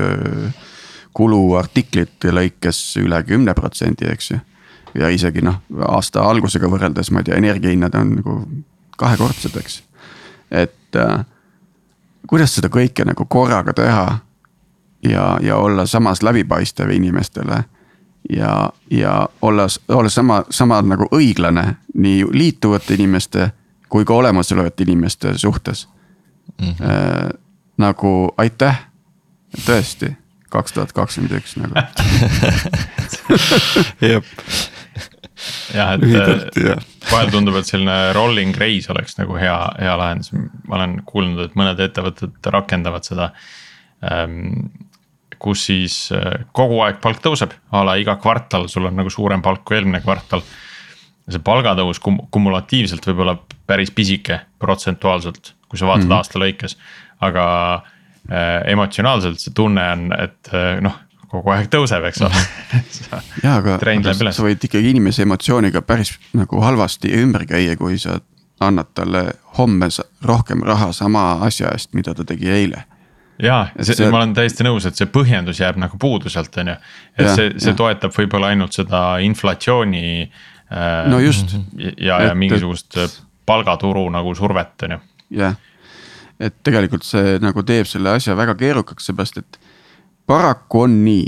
kuluartiklite lõikes üle kümne protsendi, eks ju. ja isegi noh, aasta algusega võrreldes, ma ei tea, energiahinnad on nagu kahekordsed, eks. et äh, kuidas seda kõike nagu korraga teha ja, ja olla samas läbipaistev inimestele. ja, ja olla, olla sama, sama nagu õiglane nii liituvate inimeste kui ka olemasolevate inimeste suhtes mm. -hmm. Äh, nagu aitäh, tõesti, kaks tuhat kakskümmend üks nagu jep. jah, et vahel tundub, et selline rolling raise oleks nagu hea, hea lahendus, ma olen kuulnud, et mõned ettevõtted rakendavad seda ähm, kus siis äh, kogu aeg palk tõuseb, a la iga kvartal sul on nagu suurem palk kui eelmine kvartal. see palgatõus kum-, kumulatiivselt võib olla päris pisike protsentuaalselt, kui sa vaatad mm -hmm. aasta lõikes, aga äh, emotsionaalselt see tunne on, et äh, noh, kogu aeg tõuseb, eks ole jaa, aga, aga sa võid ikkagi inimese emotsiooniga päris nagu halvasti ümber käia, kui sa annad talle homme rohkem raha sama asja eest, mida ta tegi eile jaa, see, ma olen täiesti nõus, et see põhjendus jääb nagu puudu sealt, on ju. et ja, see, see ja. toetab võib-olla ainult seda inflatsiooni äh,. no just. ja, ja mingisugust palgaturu nagu survet, on ju. jah, et tegelikult see nagu teeb selle asja väga keerukaks, seepärast et paraku on nii,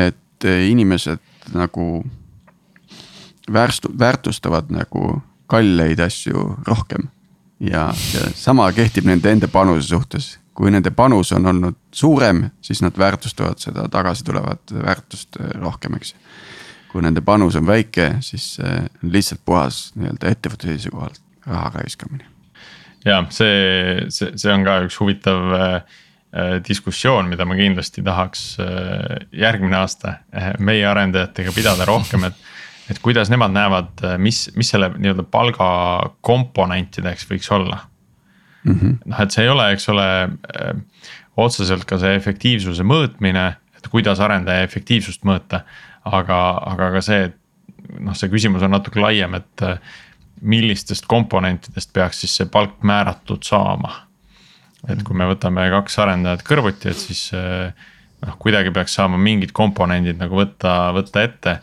et inimesed nagu väärstu-, väärtustavad nagu kalleid asju rohkem. ja, ja sama kehtib nende enda panuse suhtes kui nende panus on olnud suurem, siis nad väärtustavad seda tagasitulevat väärtust äh, rohkem, eks kui nende panus on väike, siis see on lihtsalt puhas nii-öelda ettevõtte seisukohalt raha raiskamine. ja see, see, see on ka üks huvitav äh, diskussioon, mida ma kindlasti tahaks järgmine aasta meie arendajatega pidada rohkem, et. et kuidas nemad näevad, mis, mis selle nii-öelda palga komponentideks võiks olla mm -hmm.. noh, et see ei ole, eks ole äh, otseselt ka see efektiivsuse mõõtmine, et kuidas arendaja efektiivsust mõõta. aga, aga ka see, et noh, see küsimus on natuke laiem, et äh, millistest komponentidest peaks siis see palk määratud saama. et kui me võtame kaks arendajat kõrvuti, et siis äh, noh, kuidagi peaks saama mingid komponendid nagu võtta, võtta ette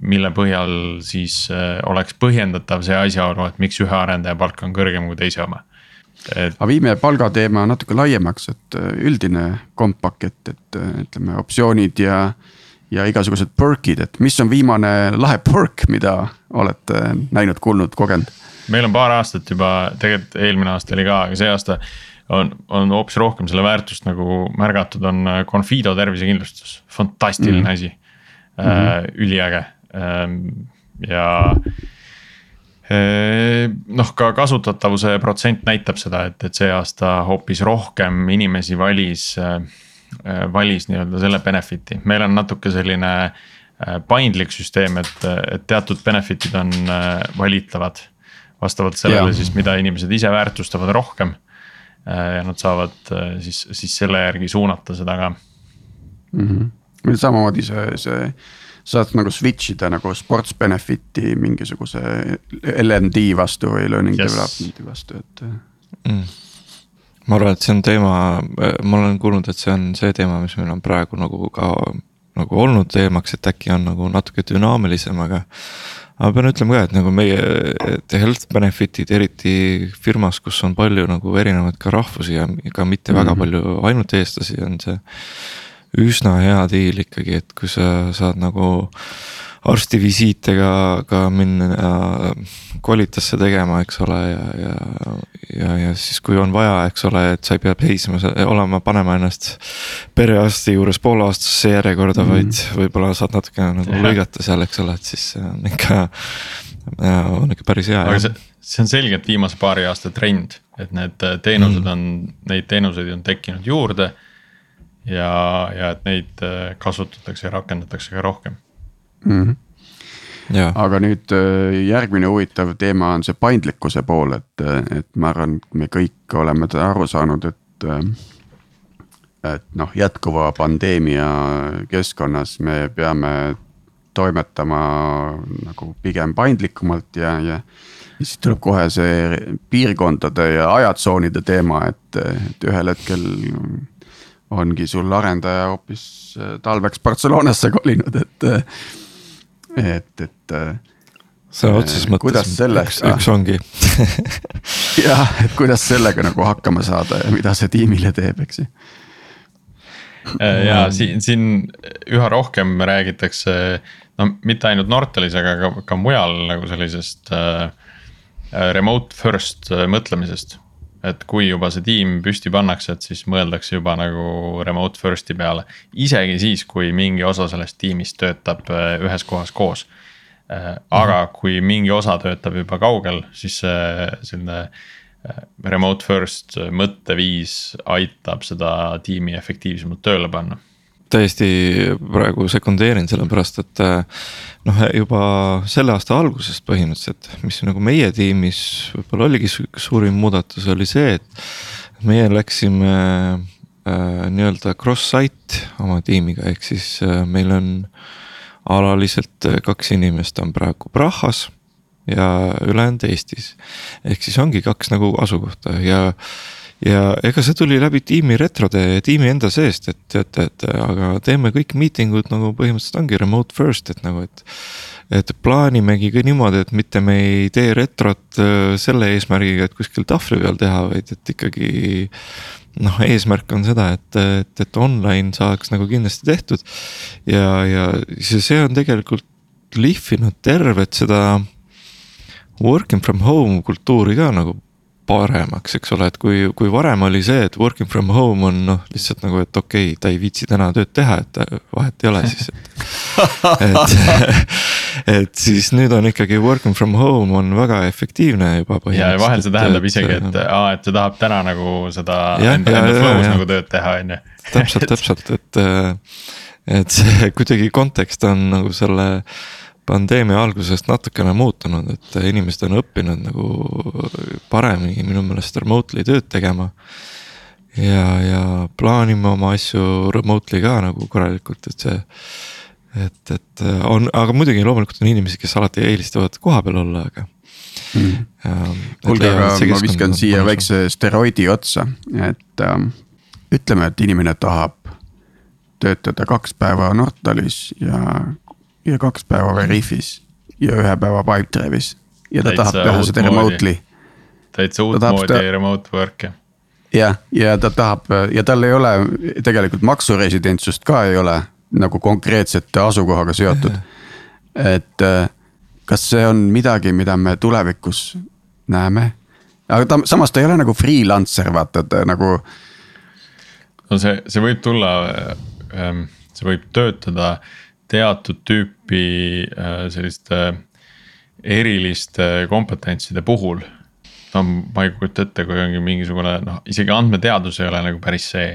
mille põhjal siis oleks põhjendatav see asjaolu, et miks ühe arendaja palk on kõrgem kui teise oma et.... aga viime palgateema natuke laiemaks, et äh, üldine kompakett, et äh, ütleme optsioonid ja. ja igasugused perk'id, et mis on viimane lahe perk, mida olete näinud, kuulnud, kogenud? meil on paar aastat juba, tegelikult eelmine aasta oli ka, aga see aasta on, on hoopis rohkem selle väärtust nagu märgatud, on äh, Confido tervisekindlustus, fantastiline mm -hmm. asi mm, -hmm. üliäge ähm, ja noh, ka kasutatavuse protsent näitab seda, et, et see aasta hoopis rohkem inimesi valis, valis nii-öelda selle benefit'i, meil on natuke selline paindlik süsteem, et, et teatud benefit'id on valitavad. vastavalt sellele ja. siis, mida inimesed ise väärtustavad rohkem. ja nad saavad siis, siis selle järgi suunata seda ka mm. -hmm. samamoodi see, see saad nagu switch ida nagu sports benefit'i mingisuguse LMD vastu või learning yes. development'i vastu, et mm.. ma arvan, et see on teema, ma olen kuulnud, et see on see teema, mis meil on praegu nagu ka nagu olnud teemaks, et äkki on nagu natuke dünaamilisem, aga. aga pean ütlema ka, et nagu meie, et health benefit'id, eriti firmas, kus on palju nagu erinevaid ka rahvusi ja ka mitte mm -hmm. väga mhm. palju ainult eestlasi, on see üsna hea diil ikkagi, et kui sa saad nagu arstivisiitega ka minna koolitusse tegema, eks ole, ja, ja. ja, ja siis, kui on vaja, eks ole, et sa ei pea seisma, olema, panema ennast perearsti juures pooleaastasesse järjekorda mm., vaid võib-olla saad natuke nagu lõigata seal, eks ole, et siis see on ikka. on ikka päris hea. aga see, see on selgelt viimase paari aasta trend, et need teenused mm. on, neid teenuseid on tekkinud juurde ja, ja et neid äh, kasutatakse ja rakendatakse ka rohkem mm. -hmm. Ja. aga nüüd äh, järgmine huvitav teema on see paindlikkuse pool, et, äh, et ma arvan, me kõik oleme aru saanud, et. et noh, jätkuva pandeemia keskkonnas me peame toimetama nagu pigem paindlikumalt ja, ja. ja siis tuleb kohe see piirkondade ja ajatsoonide teema, et, et ühel hetkel ongi sul arendaja hoopis äh, talveks Barcelonasse kolinud, et, äh, et, et. Äh, sõna otseses mõttes üks, üks ongi jah, et kuidas sellega nagu hakkama saada ja mida see tiimile teeb, eks ju. ja siin, siin üha rohkem räägitakse, no mitte ainult Nortalis, aga ka, ka mujal nagu sellisest äh, remote first mõtlemisest. Et kui juba see tiim püsti pannakse, et siis mõeldakse juba nagu remote first'i peale. isegi siis, kui mingi osa sellest tiimist töötab ühes kohas koos. aga kui mingi osa töötab juba kaugel, siis see selline remote first mõtteviis aitab seda tiimi efektiivsemalt tööle panna täiesti praegu sekundeerin, sellepärast et noh, juba selle aasta algusest põhimõtteliselt, mis nagu meie tiimis võib-olla oligi suurim muudatus, oli see, et meie läksime äh, nii-öelda cross-site oma tiimiga, ehk siis äh, meil on alaliselt kaks inimest on praegu Prahas ja ülejäänud Eestis. ehk siis ongi kaks nagu asukohta ja, ja ega see tuli läbi tiimi retrode tiimi enda seest, et teate, et aga teeme kõik miitingud nagu põhimõtteliselt ongi remote first, et nagu, et. et plaanimegi ka niimoodi, et mitte me ei tee retrot äh, selle eesmärgiga, et kuskil tahvli peal teha, vaid et ikkagi. noh, eesmärk on seda, et, et, et online saaks nagu kindlasti tehtud ja, ja see on tegelikult lihvinud tervet seda working from home kultuuri ka nagu paremaks, eks ole, et kui, kui varem oli see, et working from home on noh, lihtsalt nagu, et okei okay,, ta ei viitsi täna tööd teha, et vahet ei ole siis, et. et, et siis nüüd on ikkagi working from home on väga efektiivne juba põhimõtteliselt. ja vahel see tähendab et, isegi, et aa, et ta tahab täna nagu seda ja, enda, enda flow's nagu tööd teha, on ju. täpselt, täpselt, et, et see kuidagi kontekst on nagu selle pandeemia algusest natukene muutunud, et inimesed on õppinud nagu paremini minu meelest remotely tööd tegema. ja, ja plaanime oma asju remotely ka nagu korralikult, et see. et, et on, aga muidugi loomulikult on inimesi, kes alati eelistavad kohapeal olla, aga mm.. kuulge, aga ma viskan siia väikse steroidi otsa, et ähm, ütleme, et inimene tahab töötada kaks päeva Nortalis ja ja kaks päeva Veriffis ja ühe päeva Pipedrive'is ja ta täitsa tahab teha seda remotely. täitsa uutmoodi ta... remote work'i. jah, ja ta tahab ja tal ei ole tegelikult maksuresidentsust ka ei ole nagu konkreetsete asukohaga seotud. et kas see on midagi, mida me tulevikus näeme? aga ta samas ta ei ole nagu freelancer, vaata ta nagu. no see, see võib tulla, ähm, see võib töötada teatud tüüpi äh, selliste eriliste kompetentside puhul. no ma ei kujuta ette, kui ongi mingisugune noh, isegi andmeteadus ei ole nagu päris see.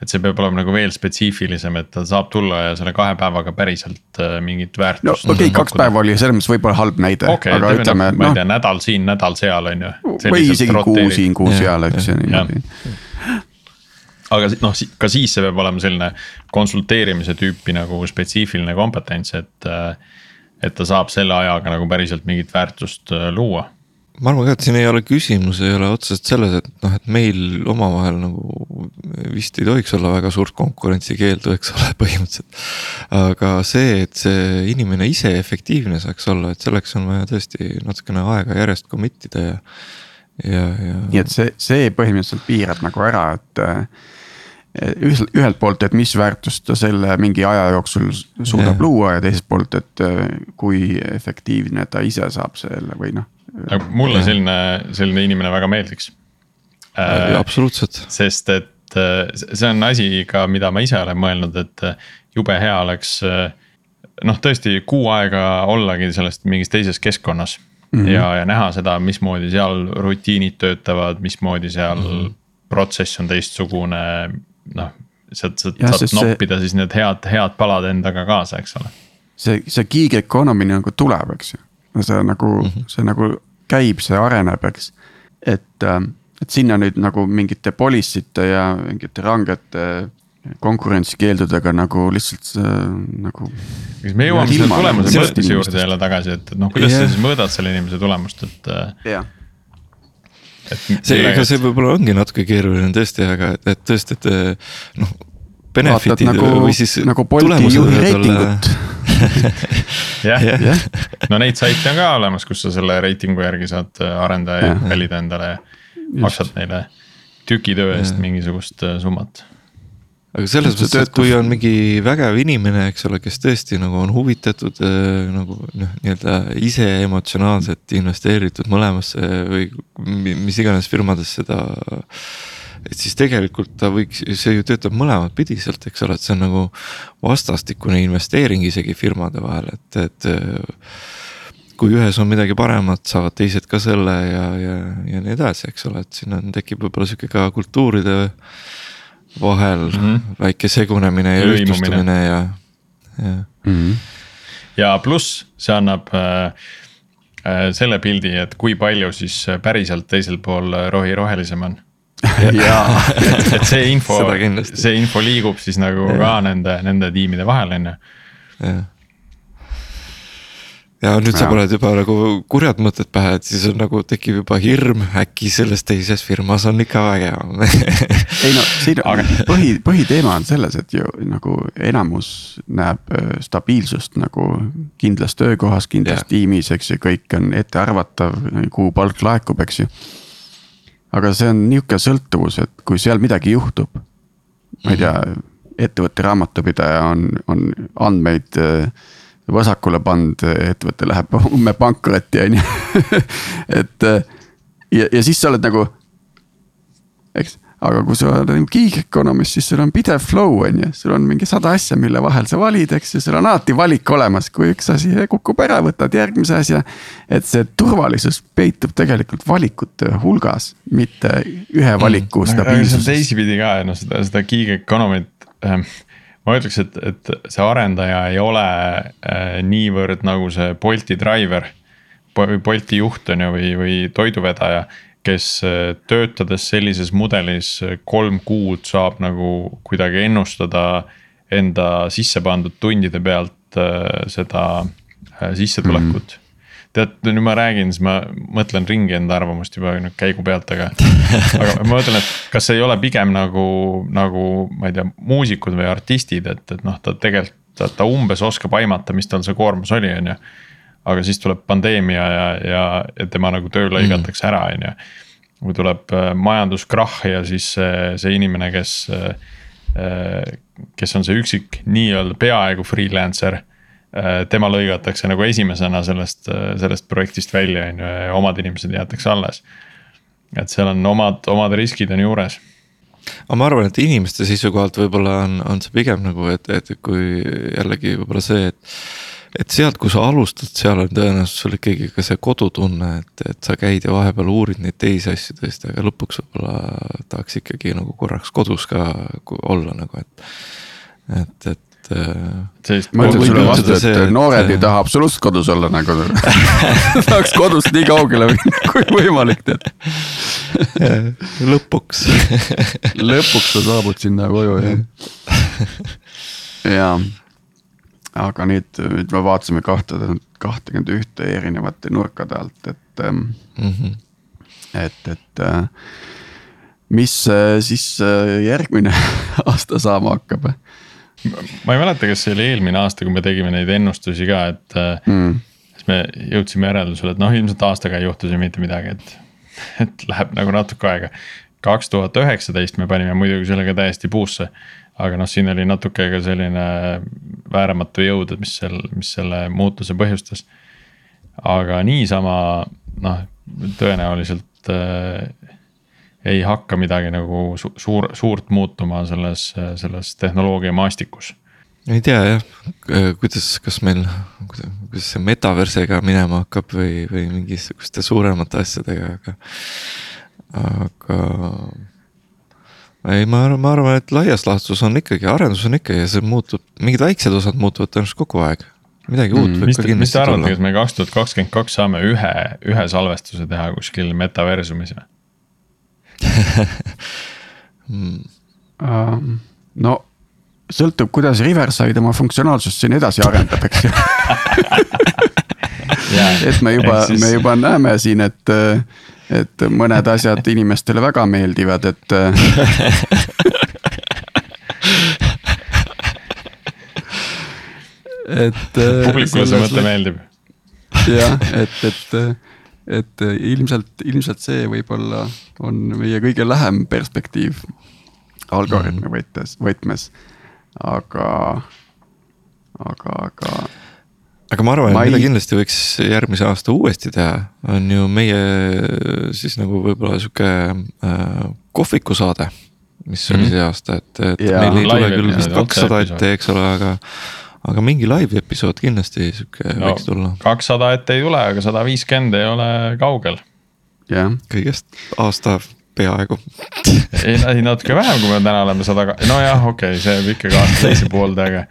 et see peab olema nagu veel spetsiifilisem, et ta saab tulla ja selle kahe päevaga päriselt äh, mingit väärtust. no okei okay,, kaks päeva oli selles mõttes võib-olla halb näide okay,. aga ütleme, noh. ma ei tea, nädal siin, nädal seal on ju. või isegi kuu siin, kuu seal, eks ju niimoodi aga noh, ka siis see peab olema selline konsulteerimise tüüpi nagu spetsiifiline kompetents, et. et ta saab selle ajaga nagu päriselt mingit väärtust äh, luua ma arvan ka, et siin ei ole küsimus, ei ole otseselt selles, et noh, et meil omavahel nagu vist ei tohiks olla väga suurt konkurentsikeeldu, eks ole, põhimõtteliselt. aga see, et see inimene ise efektiivne saaks olla, et selleks on vaja tõesti natukene aega järjest commit ida ja. ja, ja. nii et see, see põhimõtteliselt piirab nagu ära, et ühelt poolt, et mis väärtust ta selle mingi aja jooksul suudab yeah. luua ja teiselt poolt, et äh, kui efektiivne ta ise saab selle või noh. mulle selline, selline inimene väga meeldiks äh,. absoluutselt. sest et äh, see on asi ka, mida ma ise olen mõelnud, et äh, jube hea oleks noh, tõesti kuu aega ollagi sellest mingis teises keskkonnas mm. -hmm. ja, ja näha seda, mismoodi seal rutiinid töötavad, mismoodi seal mm -hmm. protsess on teistsugune noh, sealt saad, saad noppida see, siis need head, head palad endaga kaasa, eks ole. see, see gig economy nagu tuleb, eks ju, see nagu mm, -hmm. see nagu käib, see areneb, eks. et, ähm, et sinna nüüd nagu mingite policy te ja mingite rangete konkurentsikeeldudega nagu lihtsalt nagu. kas me jõuame selle tulemuse mõõtmise juurde jälle tagasi, et, et noh, kuidas yeah. sa siis mõõdad selle inimese tulemust, et yeah see, ega see võib-olla ongi natuke keeruline tõesti, aga et, et tõesti, et eh, noh. Benefit'id nagu, või siis nagu Bolti juhi reitingut jah ja. ja., no neid saite on ka olemas, kus sa selle reitingu järgi saad eh, arendajaid valida endale ja maksad neile tükitöö eest mingisugust eh, summat aga selles mõttes, et kui on mingi vägev inimene, eks ole, kes tõesti nagu on huvitatud äh, nagu noh, nii-öelda ise emotsionaalselt investeeritud mõlemasse või mis iganes firmadesse ta. et siis tegelikult ta võiks, see ju töötab mõlemat pidi sealt, eks ole, et see on nagu vastastikune investeering isegi firmade vahel, et, et kui ühes on midagi paremat, saavad teised ka selle ja, ja, ja nii edasi, eks ole, et siin on, tekib võib-olla sihuke ka kultuuride vahel mm -hmm. väike segunemine ja ühtlustumine ja, ja mm. -hmm. ja pluss see annab äh, äh, selle pildi, et kui palju siis päriselt teisel pool rohi rohelisem on jaa, et see info, see info liigub siis nagu ja. ka nende, nende tiimide vahel, on ju. Ja nüüd ja. sa paned juba nagu kurjad mõtted pähe, et siis on nagu tekib juba hirm, äkki selles teises firmas on ikka vägevam ei no siin Aga... põhi, põhiteema on selles, et ju nagu enamus näeb stabiilsust nagu kindlas töökohas, kindlas ja. tiimis, eks ju, kõik on ettearvatav, kuhu palk laekub, eks ju. aga see on nihuke sõltuvus, et kui seal midagi juhtub, ma ei tea, ettevõtte raamatupidaja on, on andmeid äh, vasakule pannud, ettevõte läheb homme pankrotti, on ju. et ja, ja siis sa oled nagu, eks, aga kui sa oled nagu gig economist, siis sul on pidev flow, on ju, sul on mingi sada asja, mille vahel sa valid, eks ju, sul on alati valik olemas, kui üks asi kukub ära, võtad järgmise asja. et see turvalisus peitub tegelikult valikute hulgas, mitte ühe valiku mm, stabiilsuses. teisipidi ka, noh seda, seda gig economy't ähm ma ütleks, et, et see arendaja ei ole äh, niivõrd nagu see Bolti driver. Bolti juht on ju, või, või toiduvedaja, kes äh, töötades sellises mudelis äh, kolm kuud saab nagu kuidagi ennustada enda sisse pandud tundide pealt seda sissetulekut mm. Tead, nüüd ma räägin, siis ma mõtlen ringi enda arvamust juba nüüd käigu pealt, aga. aga ma mõtlen, et kas ei ole pigem nagu, nagu ma ei tea, muusikud või artistid, et, et noh, ta tegelikult, ta, umbes oskab aimata, mis tal see koormus oli, on ju. aga siis tuleb pandeemia ja, ja, ja tema nagu töö lõigatakse ära, on ju. või tuleb äh, majanduskrahh ja siis see, see inimene, kes, äh, kes on see üksik nii-öelda peaaegu freelancer Äh, tema lõigatakse nagu esimesena sellest, äh, sellest projektist välja, on ju, ja omad inimesed jäetakse alles. et seal on omad, omad riskid on juures. aga ma arvan, et inimeste seisukohalt võib-olla on, on see pigem nagu, et, et kui jällegi võib-olla see, et. et sealt, kus sa alustad, seal on tõenäoliselt sul ikkagi ka see kodutunne, et, et sa käid ja vahepeal uurid neid teisi asju tõesti, aga lõpuks võib-olla tahaks ikkagi nagu korraks kodus ka olla nagu, et. et, et et. ma ütlen sulle vastu, et see, noored et... ei taha absoluutselt kodus olla nagu tahaks kodust nii kaugele minna kui võimalik, tead. lõpuks lõpuks sa saabud sinna koju jah. ja, aga nüüd, nüüd me vaatasime kahte, kahtekümmet ühte erinevate nurkade alt, et mm. -hmm. et, et äh, mis äh, siis äh, järgmine aasta saama hakkab ma ei mäleta, kas see oli eelmine aasta, kui me tegime neid ennustusi ka, et mm.. siis me jõudsime järeldusele, et noh, ilmselt aastaga ei juhtu siin mitte midagi, et, et läheb nagu natuke aega. kaks tuhat üheksateist me panime muidugi sellega täiesti puusse. aga noh, siin oli natuke ka selline vääramatu jõud, et mis seal, mis selle muutuse põhjustas. aga niisama noh, tõenäoliselt äh, ei hakka midagi nagu su suur, suurt muutuma selles, selles tehnoloogia maastikus. ei tea jah, kuidas, kas meil, kuidas see metaversega minema hakkab või, või mingisuguste suuremate asjadega, aga, aga. ei, ma arvan, ma arvan, et laias laastus on ikkagi, arendus on ikka ja see muutub, mingid väiksed osad muutuvad tõenäoliselt kogu aeg midagi uut mm, võib ka kindlasti tulla. mis te arvate, kas me kaks tuhat kakskümmend kaks saame ühe, ühe salvestuse teha kuskil metaversumis või? Um, no sõltub, kuidas Riverside oma funktsionaalsust siin edasi arendab, eks ju et me juba, siis... me juba näeme siin, et, et mõned asjad inimestele väga meeldivad, et et. publikule see mõte meeldib. jah, et, et et ilmselt, ilmselt see võib-olla on meie kõige lähem perspektiiv. algoritmi mm. võttes, võtmes, aga, aga, aga. aga ma arvan, et mida ei... kindlasti võiks järgmise aasta uuesti teha, on ju meie siis nagu võib-olla sihuke äh, kohvikusaade mis oli mm -hmm. see aasta, et, et ja, meil ei tule küll vist kakssada ette, eks ole, aga. Aga mingi live episood kindlasti sihuke no, võiks tulla. kakssada ette ei tule, aga sada viiskümmend ei ole kaugel. jah, kõigest aasta peaaegu ei, ei natuke vähem, kui me täna oleme sada, nojah, okei okay,, see jääb ikkagi aasta teise poolde, aga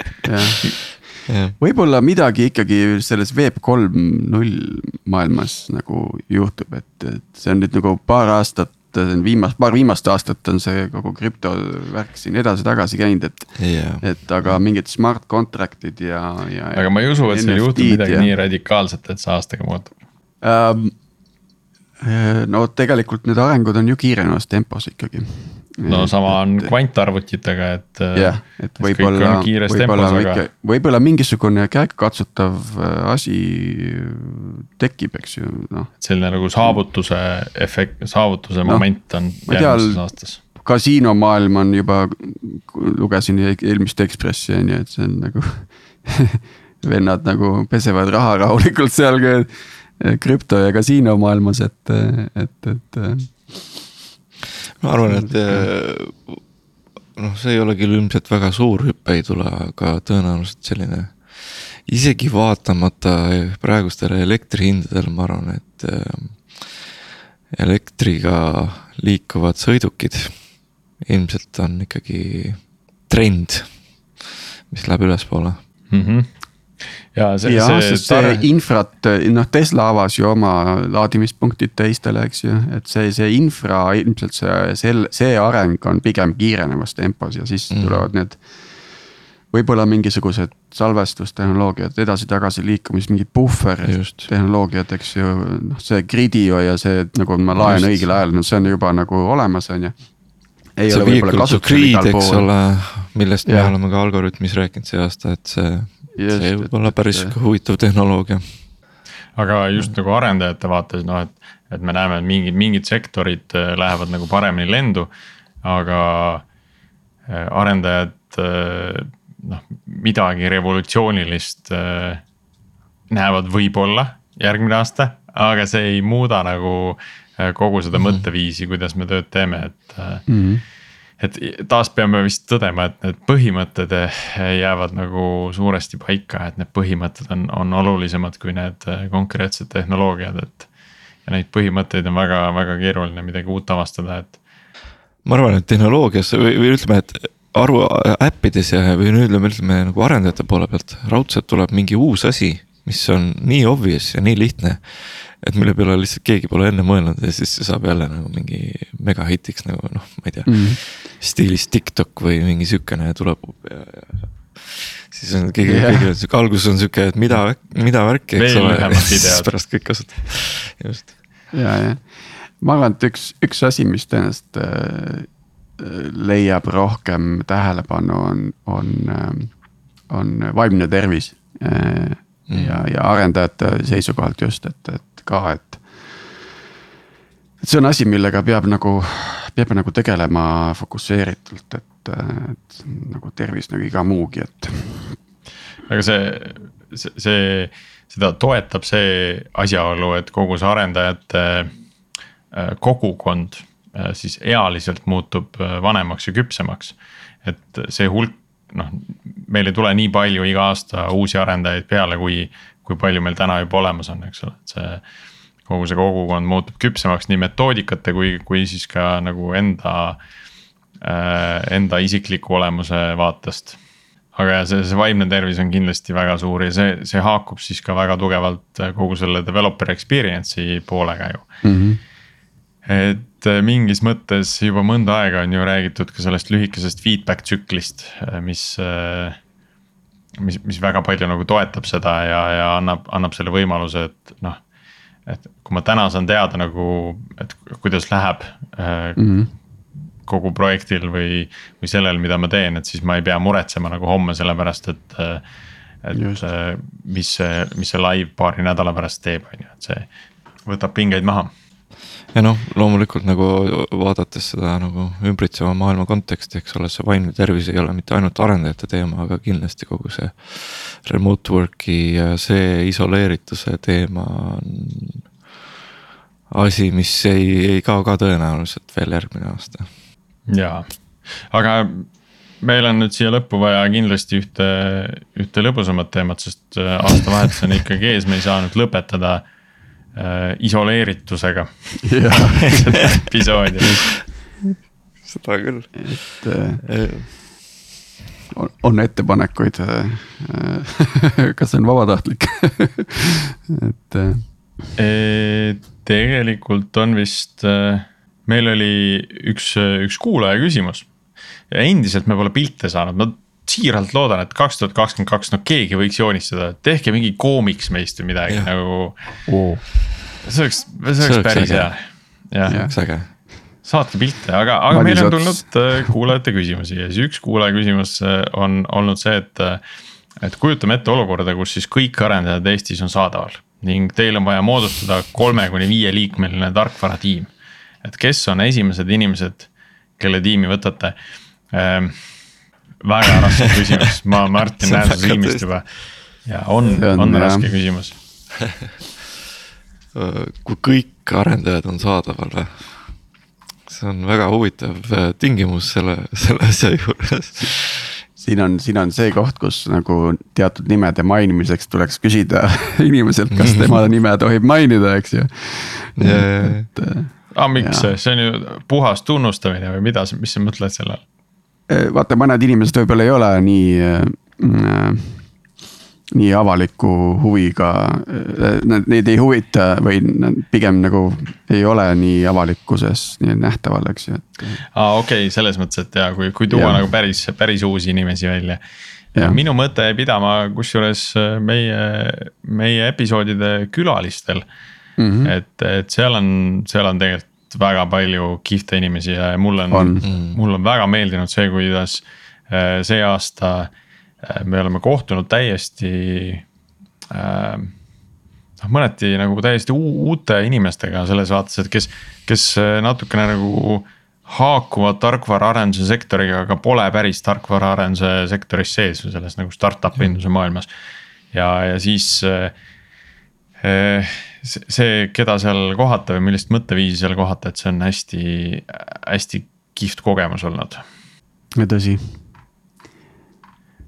võib-olla midagi ikkagi selles Web kolm null maailmas nagu juhtub, et, et see on nüüd nagu paar aastat viimast, paar viimast aastat on see kogu krüptovärk siin edasi-tagasi käinud, et yeah.. et aga mingid smart contract'id ja, ja. aga ma ei usu, et seal juhtub midagi ja... nii radikaalset, et see aastaga muutub ähm,. no tegelikult need arengud on ju kiirenevas tempos ikkagi. No sama on kvantarvutitega, et. jah, et võib-olla, võib-olla aga... võib-olla mingisugune käegakatsutav äh, asi tekib, eks ju, noh. selline nagu saavutuse efekt, saavutuse no, moment on järgmises aastas. kasiinomaailm on juba, lugesin eelmist Ekspressi on ju, et see on nagu vennad nagu pesevad raha rahulikult seal krüpto ja kasiinomaailmas, et, et, et. Ma arvan, et noh, see ei ole küll ilmselt väga suur hüpe ei tule, aga tõenäoliselt selline isegi vaatamata praegustele elektrihindadele, ma arvan, et äh, elektriga liikuvad sõidukid ilmselt on ikkagi trend, mis läheb ülespoole mm. -hmm ja see, ja, see, see infrat, noh Tesla avas ju oma laadimispunktid teistele, eks ju, et see, see infra ilmselt see, sel-, see areng on pigem kiirenemas tempos ja siis mm. tulevad need võib-olla mingisugused salvestustehnoloogiad, edasi-tagasi liikumis, mingid puhver tehnoloogiad, eks ju, noh, see Gridio ja see, nagu ma laen Just. õigel ajal, no see on juba nagu olemas, on ju. ei see ole võib-olla kasutusel igal pool. eks ole, millest ja. me oleme ka Algorütmis rääkinud see aasta, et see, see võib olla päris et, huvitav tehnoloogia. aga just nagu arendajate vaates noh, et, et me näeme, et mingid, mingid sektorid äh, lähevad nagu paremini lendu, aga äh, arendajad äh, noh, midagi revolutsioonilist äh, näevad võib-olla järgmine aasta, aga see ei muuda nagu äh, kogu seda mm -hmm. mõtteviisi, kuidas me tööd teeme, et mm. -hmm et taas peame vist tõdema, et need põhimõtted jäävad nagu suuresti paika, et need põhimõtted on, on olulisemad kui need konkreetsed tehnoloogiad, et. ja neid põhimõtteid on väga-väga keeruline midagi uut avastada, et. ma arvan, et tehnoloogias või, või ütleme, et aru äppides ja, või nüüd ütleme, ütleme nagu arendajate poole pealt, raudselt tuleb mingi uus asi, mis on nii obvious ja nii lihtne. et mille peale lihtsalt keegi pole enne mõelnud ja siis see saab jälle nagu mingi megahitiks nagu noh, ma ei tea mm. -hmm. stiilis TikTok või mingi sihukene tuleb ja, ja siis on keegi yeah., kõigil on sihuke, alguses on sihuke, et mida, mida värki, eks ole, ja siis pärast kõik kasutavad, just. ja, ja ma arvan, et üks, üks asi, mis tõenäoliselt äh, leiab rohkem tähelepanu, on, on, on vaimne tervis. Mm. ja, ja arendajate seisukohalt just, et, et ka, et. et see on asi, millega peab nagu, peab nagu tegelema fokusseeritult, et, et nagu tervis nagu iga muugi, et. aga see, see, see, seda toetab see asjaolu, et kogu see arendajate äh, kogukond Äh, siis ealiselt muutub äh, vanemaks ja küpsemaks. et see hulk, noh, meil ei tule nii palju iga aasta uusi arendajaid peale, kui, kui palju meil täna juba olemas on, eks ole, et see. kogu see kogukond muutub küpsemaks nii metoodikate kui, kui siis ka nagu enda äh,, enda isikliku olemuse vaatest aga see, see vaimne tervis on kindlasti väga suur ja see, see haakub siis ka väga tugevalt kogu selle developer experience'i poolega ju mm. -hmm. Et äh, mingis mõttes juba mõnda aega on ju räägitud ka sellest lühikesest feedback tsüklist, äh, mis. Äh, mis, mis väga palju nagu toetab seda ja, ja annab, annab selle võimaluse, et noh. et kui ma täna saan teada nagu, et kuidas läheb mm. -hmm kogu projektil või, või sellel, mida ma teen, et siis ma ei pea muretsema nagu homme sellepärast, et. et Just. mis see, mis see live paari nädala pärast teeb, on ju, et see võtab pingeid maha ja noh, loomulikult nagu vaadates seda nagu ümbritseva maailma konteksti, eks ole, see vaimne tervis ei ole mitte ainult arendajate teema, aga kindlasti kogu see. Remote work'i ja see isoleerituse teema on asi, mis ei, ei kao ka tõenäoliselt veel järgmine aasta. jaa, aga meil on nüüd siia lõppu vaja kindlasti ühte, ühte lõbusamat teemat, sest äh, aastavahetus on ikkagi ees, me ei saa nüüd lõpetada äh, isoleeritusega seda episoodi. seda küll. et äh, on, on ettepanekuid äh,, kas see on vabatahtlik et äh, tegelikult on vist, äh, meil oli üks, üks kuulaja küsimus. ja endiselt me pole pilte saanud, ma siiralt loodan, et kaks tuhat kakskümmend kaks, no keegi võiks joonistada, tehke mingi koomiks meist või midagi ja. nagu oh.. see oleks, see oleks päris hea, jah. oleks äge saatke pilte, aga, aga meil on tulnud äh, kuulajate küsimusi ja siis üks kuulaja küsimus äh, on olnud see, et. et kujutame ette olukorda, kus siis kõik arendajad Eestis on saadaval ning teil on vaja moodustada kolme kuni viie liikmeline tarkvaratiim. et kes on esimesed inimesed, kelle tiimi võtate ähm,? Väga raske küsimus, ma Martin näen su silmist juba ja on, on, on raske jah. küsimus kui kõik arendajad on saadaval või? see on väga huvitav äh, tingimus selle, selle asja juures siin on, siin on see koht, kus nagu teatud nimede mainimiseks tuleks küsida inimeselt, kas tema nime tohib mainida, eks ju. ah, miks, see on ju puhas tunnustamine või mida, mis sa mõtled selle all? Vaata, mõned inimesed võib-olla ei ole nii äh, nii avaliku huviga, neid ei huvita või pigem nagu ei ole nii avalikkuses nii nähtaval, eks ju, et. aa, okei okay,, selles mõttes, et ja kui, kui tuua ja. nagu päris, päris uusi inimesi välja. minu mõte jäi pidama kusjuures meie, meie episoodide külalistel mm. -hmm. et, et seal on, seal on tegelikult väga palju kihvte inimesi ja mulle on, on., mulle on väga meeldinud see, kuidas äh, see aasta Äh, me oleme kohtunud täiesti äh, noh, mõneti nagu täiesti uute inimestega selles vaates, et kes, kes äh, natukene nagu haakuvad tarkvaraarenduse sektoriga, aga pole päris tarkvaraarenduse sektoris sees või selles nagu startup induse maailmas. ja, ja siis see, keda seal kohata või millist mõtteviisi seal kohata, et see on hästi, hästi kihvt kogemus olnud. tõsi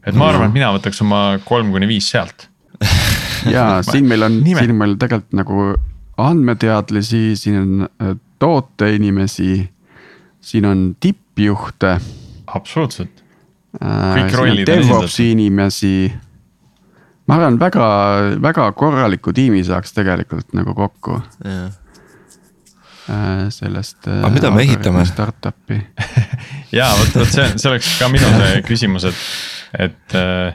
et ma arvan, et mina võtaks oma kolm kuni viis sealt ja siin meil on, siin meil tegelikult nagu andmeteadlasi, siin on äh, tooteinimesi, siin on tippjuhte. absoluutselt. Äh, kõik rollid on esindatud. inimesi. Ma arvan, väga, väga korraliku tiimi saaks tegelikult nagu kokku. Äh, sellest. aga mida me ehitame? Startup'i ja vot, vot see, see oleks ka minu see küsimus, et et, äh,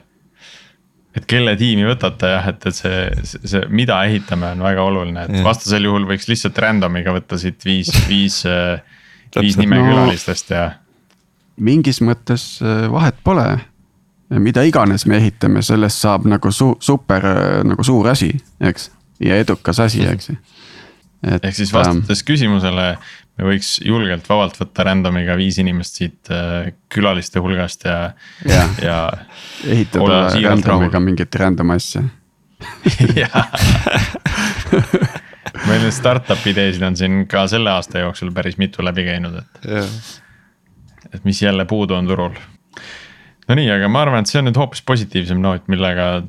et kelle tiimi võtate jah, et, et see, see, mida ehitame, on väga oluline, et vastasel juhul võiks lihtsalt random'iga võtta siit viis, viis, äh, viis nime külalistest ja. mingis mõttes äh, vahet pole mida iganes me ehitame, sellest saab nagu su-, super nagu suur asi, eks. ja edukas asi, eks ju. ehk siis vastates ähm, küsimusele, me võiks julgelt vabalt võtta random'iga viis inimest siit äh, külaliste hulgast ja, ja, ja. ehitada random'iga mingit random asja meil neid startup ideesid on siin ka selle aasta jooksul päris mitu läbi käinud, et. et mis jälle puudu on turul. Nonii, aga ma arvan, et see on nüüd hoopis positiivsem noot, millega.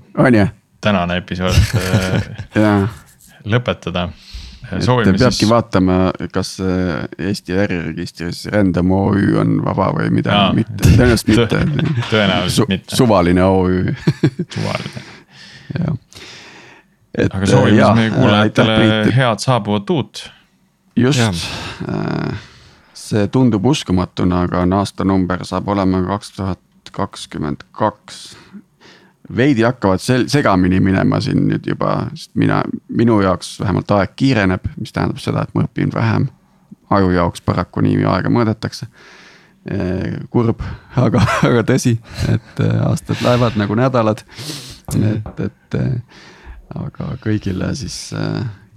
tänane episood äh, lõpetada et peabki vaatama, kas Eesti äriregistris Random OÜ on vaba või mida, mitte, tõenäoliselt mitte. tõenäoliselt Su mitte. suvaline OÜ suvaline. jah. aga soovime siis meie kuulajatele head saabuvat uut. just, äh, see tundub uskumatuna, aga on aastanumber saab olema kaks tuhat kakskümmend kaks veidi hakkavad sel-, segamini minema siin nüüd juba, sest mina, minu jaoks vähemalt aeg kiireneb, mis tähendab seda, et ma õpin vähem. aju jaoks paraku nii aega mõõdetakse. kurb, aga, aga tõsi, et äh, aastad lähevad nagu nädalad. et, et äh, aga kõigile siis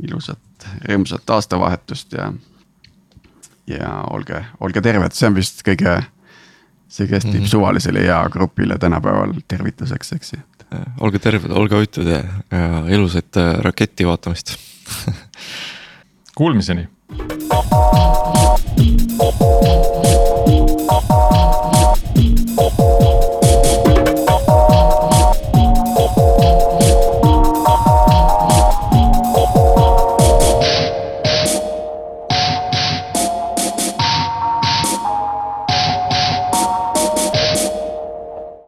ilusat, rõõmsat aastavahetust ja ja olge, olge terved, see on vist kõige, see kehtib mm -hmm. suvalisele eagrupile tänapäeval tervituseks, eks ju. olge terved, olge hoitud ja, ja ilusaid äh, raketi vaatamist Kuulmiseni.